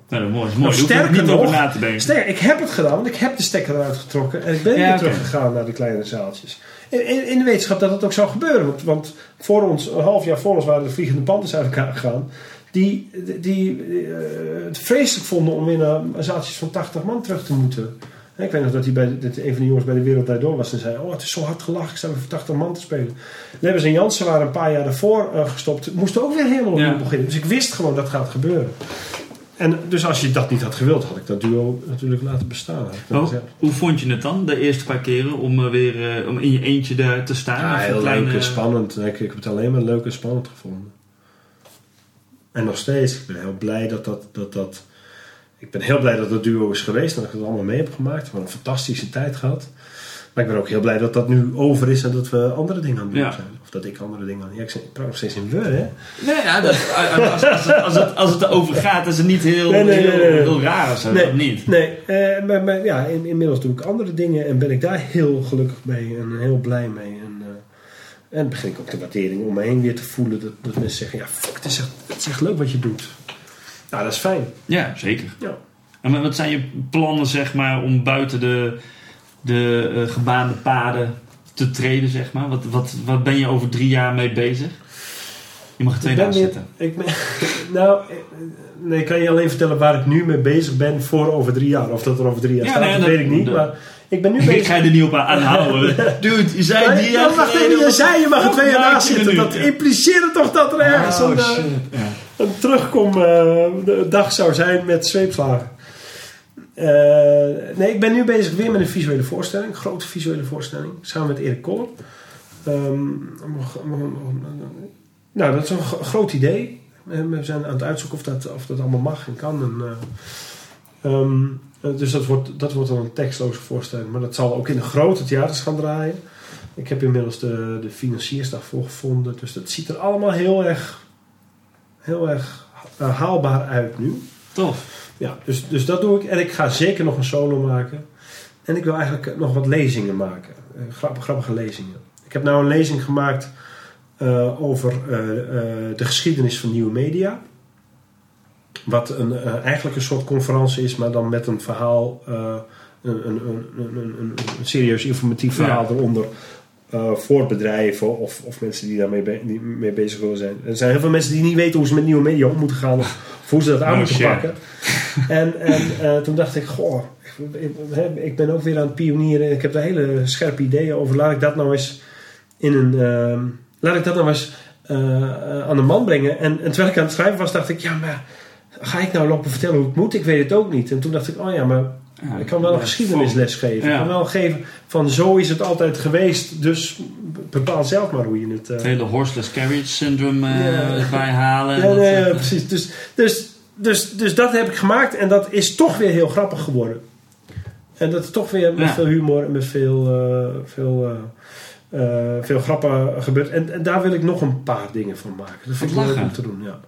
Nou, dat is mooi. mooi. Nou, sterker niet over nog, na te denken. Sterker, ik heb het gedaan, want ik heb de stekker eruit getrokken. En ik ben Ja, weer teruggegaan naar de kleine zaaltjes. In, in, in de wetenschap dat het ook zou gebeuren. Want, want voor ons, een half jaar voor ons, waren de vliegende panthers uit elkaar gegaan. Die, die eh, het vreselijk vonden om weer naar zaaltjes van 80 man terug te moeten. Ik weet nog dat, hij bij, dat een van de jongens bij de Wereld Door was en zei: Oh, het is zo hard gelachen, ik sta weer voor 80 man te spelen. Lebbers en Jansen waren een paar jaar daarvoor eh, gestopt, moesten ook weer helemaal opnieuw Ja. beginnen. Dus ik wist gewoon dat gaat gebeuren. En dus als je dat niet had gewild, had ik dat duo natuurlijk laten bestaan. Oh, hoe vond je het dan, de eerste paar keren, om eh, weer eh, om in je eentje daar te staan? Ja, heel kleine- leuk en spannend. Ik, ik heb het alleen maar leuk en spannend gevonden. En nog steeds, ik ben heel blij dat dat, dat, dat... Ik ben heel blij dat dat duo is geweest en dat ik het allemaal mee heb gemaakt. We hebben een fantastische tijd gehad. Maar ik ben ook heel blij dat dat nu over is en dat we andere dingen aan het doen Ja. zijn. Of dat ik andere dingen aan het doen Ja, ik praat nog steeds in we, hè? Nee, ja, dat, als, als, het, als, het, als het erover gaat, is het niet heel, Nee, nee, nee, heel, nee, nee. heel raar of zo. Nee. Dat niet. Nee, eh, maar, maar ja, in, inmiddels doe ik andere dingen en ben ik daar heel gelukkig mee en heel blij mee. En, eh, en begin ik ook de waardering om me heen weer te voelen dat, dat mensen zeggen: ja, fuck, het is, echt, het is echt leuk wat je doet. Nou, dat is fijn. Ja, zeker. Ja. En wat zijn je plannen, zeg maar, om buiten de, de eh, gebaande paden te treden, zeg maar? Wat, wat, wat ben je over drie jaar mee bezig? Je mag twee Ik dagen zitten. Ik ben, nou, eh, nee, ik kan je alleen vertellen waar ik nu mee bezig ben voor over drie jaar. Of dat er over drie jaar Ja, staat, nee, dat dat- weet ik niet. Maar ik ben nu Ik bezig. ga je er niet op aanhouden. Dude, je zei Nee, drie jaar nou, wacht geleden even, je zei je mag er twee jaar naast zitten. nu? Dat impliceerde toch dat er ergens Oh, een, eh, shit. Ja. een terugkom eh, dag zou zijn met zweepslagen. Eh, nee, ik ben nu bezig weer met een visuele voorstelling. Een grote visuele voorstelling. Samen met Erik Koller. Ehm, nou, dat is een gro- groot idee. We we zijn aan het uitzoeken of dat, of dat allemaal mag en kan. En, eh, ehm, eh, dus dat wordt, dat wordt dan een tekstloze voorstelling. Maar dat zal ook in de grote theaters gaan draaien. Ik heb inmiddels de, de financiers daarvoor gevonden. Dus dat ziet er allemaal heel erg, heel erg eh, haalbaar uit nu. Tof. Ja, dus, dus dat doe ik. En ik ga zeker nog een solo maken. En ik wil eigenlijk nog wat lezingen maken. Eh, grappige, grappige lezingen. Ik heb nou een lezing gemaakt eh, over eh, de geschiedenis van nieuwe media. Wat een, eigenlijk een soort conferentie is, maar dan met een verhaal, een, een, een, een, een, een serieus informatief verhaal Ja. eronder. voor bedrijven of, of mensen die daarmee be- die mee bezig willen zijn. Er zijn heel veel mensen die niet weten hoe ze met nieuwe media om moeten gaan. Of, of hoe ze dat aan No moeten shit. pakken. En, en eh, toen dacht ik, goh, ik, ik- ben ook weer aan het pionieren. Ik heb daar hele scherpe ideeën over. Laat ik dat nou eens in een. ehm, laat ik dat nou eens eh, aan de man brengen. En, en terwijl ik aan het schrijven was, dacht ik, ja, maar ga ik nou lopen vertellen hoe het moet? Ik weet het ook niet. En toen dacht ik, oh ja, maar Ja, Ik kan wel een ja, geschiedenisles geven. Ik Ja. kan wel geven van zo is het altijd geweest. Dus bepaal zelf maar hoe je het... eh, Het hele horseless carriage syndrome eh Ja. erbij halen. Ja, Dat, nee, eh, ja, precies. Dus, dus, dus, dus dat heb ik gemaakt en dat is toch weer heel grappig geworden. En dat is toch weer met Ja. veel humor en met veel, eh, veel, eh, eh, veel grappen gebeurd. En, en daar wil ik nog een paar dingen van maken. Dat vind ik leuk om te doen, ja.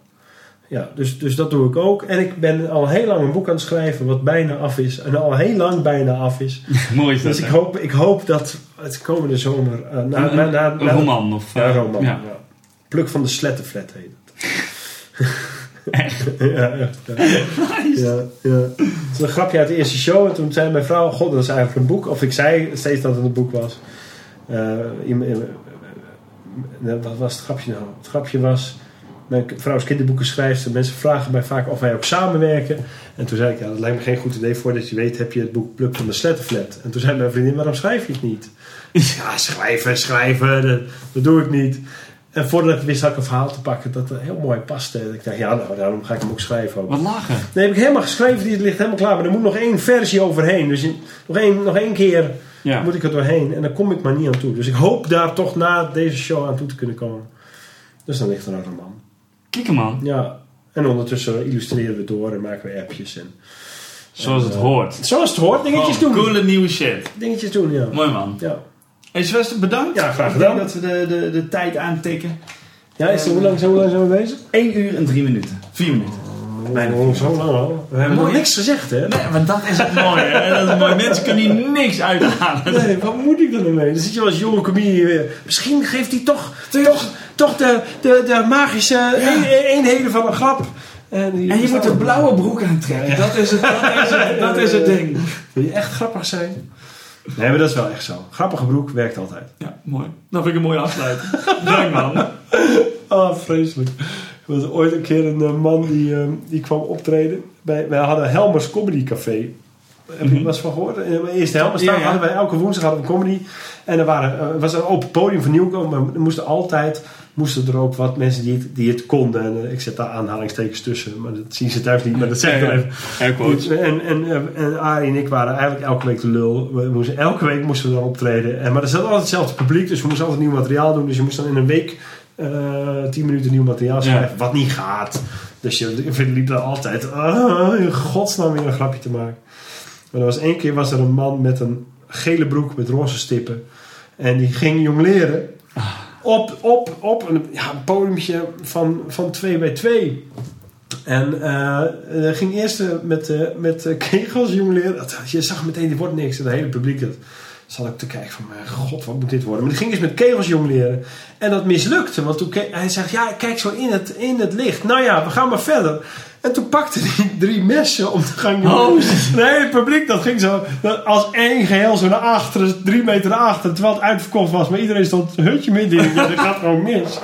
Ja, dus, dus dat doe ik ook. En ik ben al heel lang een boek aan het schrijven wat bijna af is. En al heel lang bijna af is. Mooi is dat. Dus ik hoop, ik hoop dat het komende zomer... eh, na, een, na, na, een roman. Of, ja, eh, roman. Ja. ja. Pluk van de Slettenflat heet het. Echt? ja, echt. Ja. Ja, ja. Het is een grapje uit de eerste show. En toen zei mijn vrouw, god, dat is eigenlijk een boek. Of ik zei steeds dat het een boek was. Eh, eh, eh, wat was het grapje nou? Het grapje was... Mijn vrouw is kinderboekenschrijfster. Mensen vragen mij vaak of wij ook samenwerken. En toen zei ik, ja, dat lijkt me geen goed idee. Voordat je weet, heb je het boek Pluk van de Slettenflat. En toen zei mijn vriendin, waarom schrijf je het niet? ja, schrijven, schrijven, dat, dat doe ik niet. En voordat ik wist, had ik een verhaal te pakken dat er heel mooi paste. En ik dacht, ja, nou, daarom ga ik hem ook schrijven. Ook. Wat lachen. Nee, heb ik helemaal geschreven, die ligt helemaal klaar. Maar er moet nog één versie overheen. Dus nog één, nog één keer Ja. moet ik er doorheen. En daar kom ik maar niet aan toe. Dus ik hoop daar toch na deze show aan toe te kunnen komen. Dus dan ligt er een roman. Kikker man. Ja. En ondertussen illustreren we door en maken we appjes. En, Zoals en, het eh, hoort. Zoals het hoort. Dingetjes doen. Coole nieuwe shit. Dingetjes doen, ja. Mooi man. Ja, Hey Sylvester, bedankt. Ja, graag Ik denk gedaan. dat we de, de, de tijd aantikken. ja is er, hoe, lang, hoe lang zijn we bezig? 1 uur en 3 minuten. 4 minuten. Bijna Oh, zo lang al. We hebben nog niks gezegd, hè? Nee, maar dat is het mooie. Hè? Dat is mooi. Mensen kunnen hier niks uithalen. Nee, wat moet ik er nou mee? Dan zit je als jonge comedian weer. Misschien geeft hij toch, toch, toch de, de, de magische een, eenheden van een grap. En, die- En je moet een blauwe broek aantrekken. Dat is het, dat is het, dat is het ding. Wil je echt grappig zijn? Nee, maar dat is wel echt zo. Grappige broek werkt altijd. Ja, mooi. Dat vind ik een mooie afsluiting. Bedankt man. Ah, vreselijk. Was ooit een keer een eh, man die, eh, die kwam optreden. Bij, wij hadden Helmers Comedy Café. Heb je Mhm. er wel eens van gehoord? In de eerste Helmers Ja, ja. hadden wij elke woensdag hadden we comedy. En er waren, eh, was een open podium voor nieuwkomers. Maar er moesten altijd moesten er ook wat mensen die het, die het konden. En eh, ik zet daar aanhalingstekens tussen. Maar dat zien ze thuis niet. Maar dat zeg ik Ja, dan even. En, en, en Arie en ik waren eigenlijk elke week de lul. We moesten, elke week moesten we dan optreden. En, maar er zat altijd hetzelfde publiek, dus we moesten altijd nieuw materiaal doen. Dus je moest dan in een week eh 10 minuten nieuw materiaal schrijven, wat niet gaat. Dus je, je liep dan altijd ah, in godsnaam weer een grapje te maken. Maar er was één keer was er een man met een gele broek met roze stippen. En die ging jongleren op, op, op een, ja, een podiumtje van, van 2 bij 2. En hij ging eerst eh, met, met kegels jongleren. Je zag meteen, dit wordt niks. En het hele publiek dat zat ik te kijken van, mijn god, wat moet dit worden? Maar die ging eens met kegels jongleren. En dat mislukte. Want toen hij zegt, ja, kijk zo in het, in het licht. Nou ja, we gaan maar verder. En toen pakte hij drie messen om te gaan jongleren. Oh. Het hele publiek, dat ging zo als één geheel zo naar achteren, drie meter naar achteren. Terwijl het uitverkocht was. Maar iedereen stond hutje midden in. Dat gaat gewoon mis.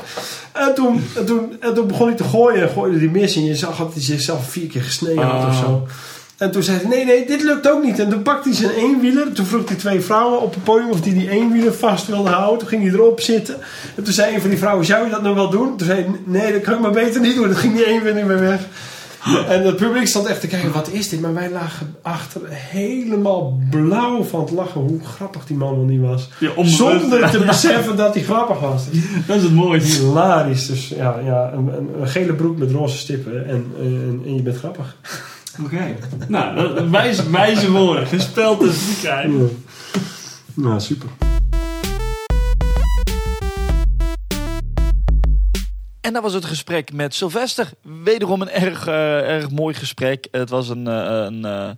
En toen, en, toen, en toen begon hij te gooien. Gooide die mis. En je zag dat hij zichzelf vier keer gesneden had of Oh. zo. En toen zei hij, nee, nee, dit lukt ook niet. En toen pakte hij zijn eenwieler. Toen vroeg hij twee vrouwen op het podium of die die eenwieler vast wilden houden. Toen ging hij erop zitten. En toen zei een van die vrouwen, zou je dat nou wel doen? Toen zei hij, nee, dat kan ik maar beter niet doen. Dan ging die eenwieler weer weg. En het publiek stond echt te kijken, wat is dit? Maar wij lagen achter helemaal blauw van het lachen. Hoe grappig die man wel niet was. Ja. Zonder te beseffen dat hij grappig was. Dat is het mooiste. Hilarisch. Dus ja, ja een, een, een gele broek met roze stippen en, en, en je bent grappig. Oké. Nou, dat- wijze, wijze woorden. Gespeld tussen te krijgen. Ja. Nou, super. En dat was het gesprek met Sylvester. Wederom een erg, eh, erg mooi gesprek. Het was een, eh, een, eh,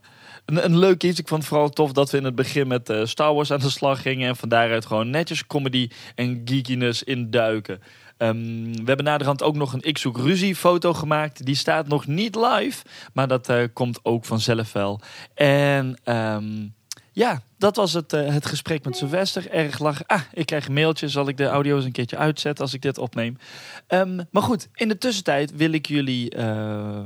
een, een leuk iets. Ik vond het vooral tof dat we in het begin met eh, Star Wars aan de slag gingen. En van daaruit gewoon netjes comedy en geekiness induiken. Ehm we hebben naderhand ook nog een Ik Zoek Ruzie foto gemaakt. Die staat nog niet live. Maar dat eh, komt ook vanzelf wel. En... ehm, ja, dat was het, eh, het gesprek met Sylvester. Erg lachen. Ah, ik krijg een mailtje. Zal ik de audio eens een keertje uitzetten als ik dit opneem? Ehm, maar goed, in de tussentijd wil ik jullie eh,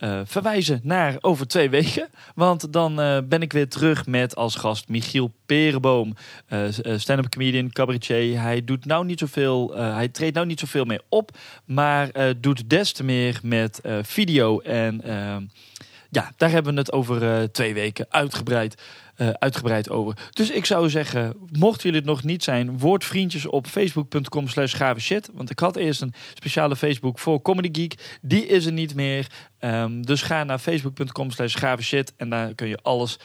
eh, verwijzen naar over twee weken. Want dan eh, ben ik weer terug met als gast Michiel Perenboom. eh, stand-up comedian, cabaretier. Hij doet nou niet zoveel, hij treedt nou niet zoveel meer op. Maar doet des te meer met video en... ehm, ja, daar hebben we het over twee weken uitgebreid, eh, uitgebreid over. Dus ik zou zeggen, mochten jullie het nog niet zijn, word vriendjes op facebook.com slash. Want ik had eerst een speciale Facebook voor Comedy Geek. Die is er niet meer. Ehm, dus ga naar facebook.com slash. En daar kun je alles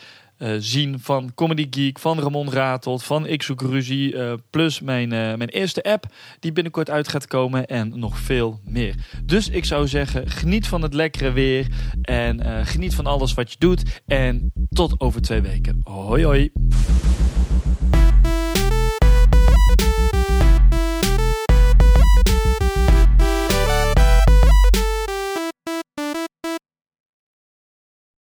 zien van Comedy Geek, van Ramon Ratelt, van Ik Zoek Ruzie. eh, plus mijn, eh, mijn eerste app die binnenkort uit gaat komen en nog veel meer. Dus ik zou zeggen, geniet van het lekkere weer en eh, geniet van alles wat je doet. En tot over twee weken. Hoi hoi.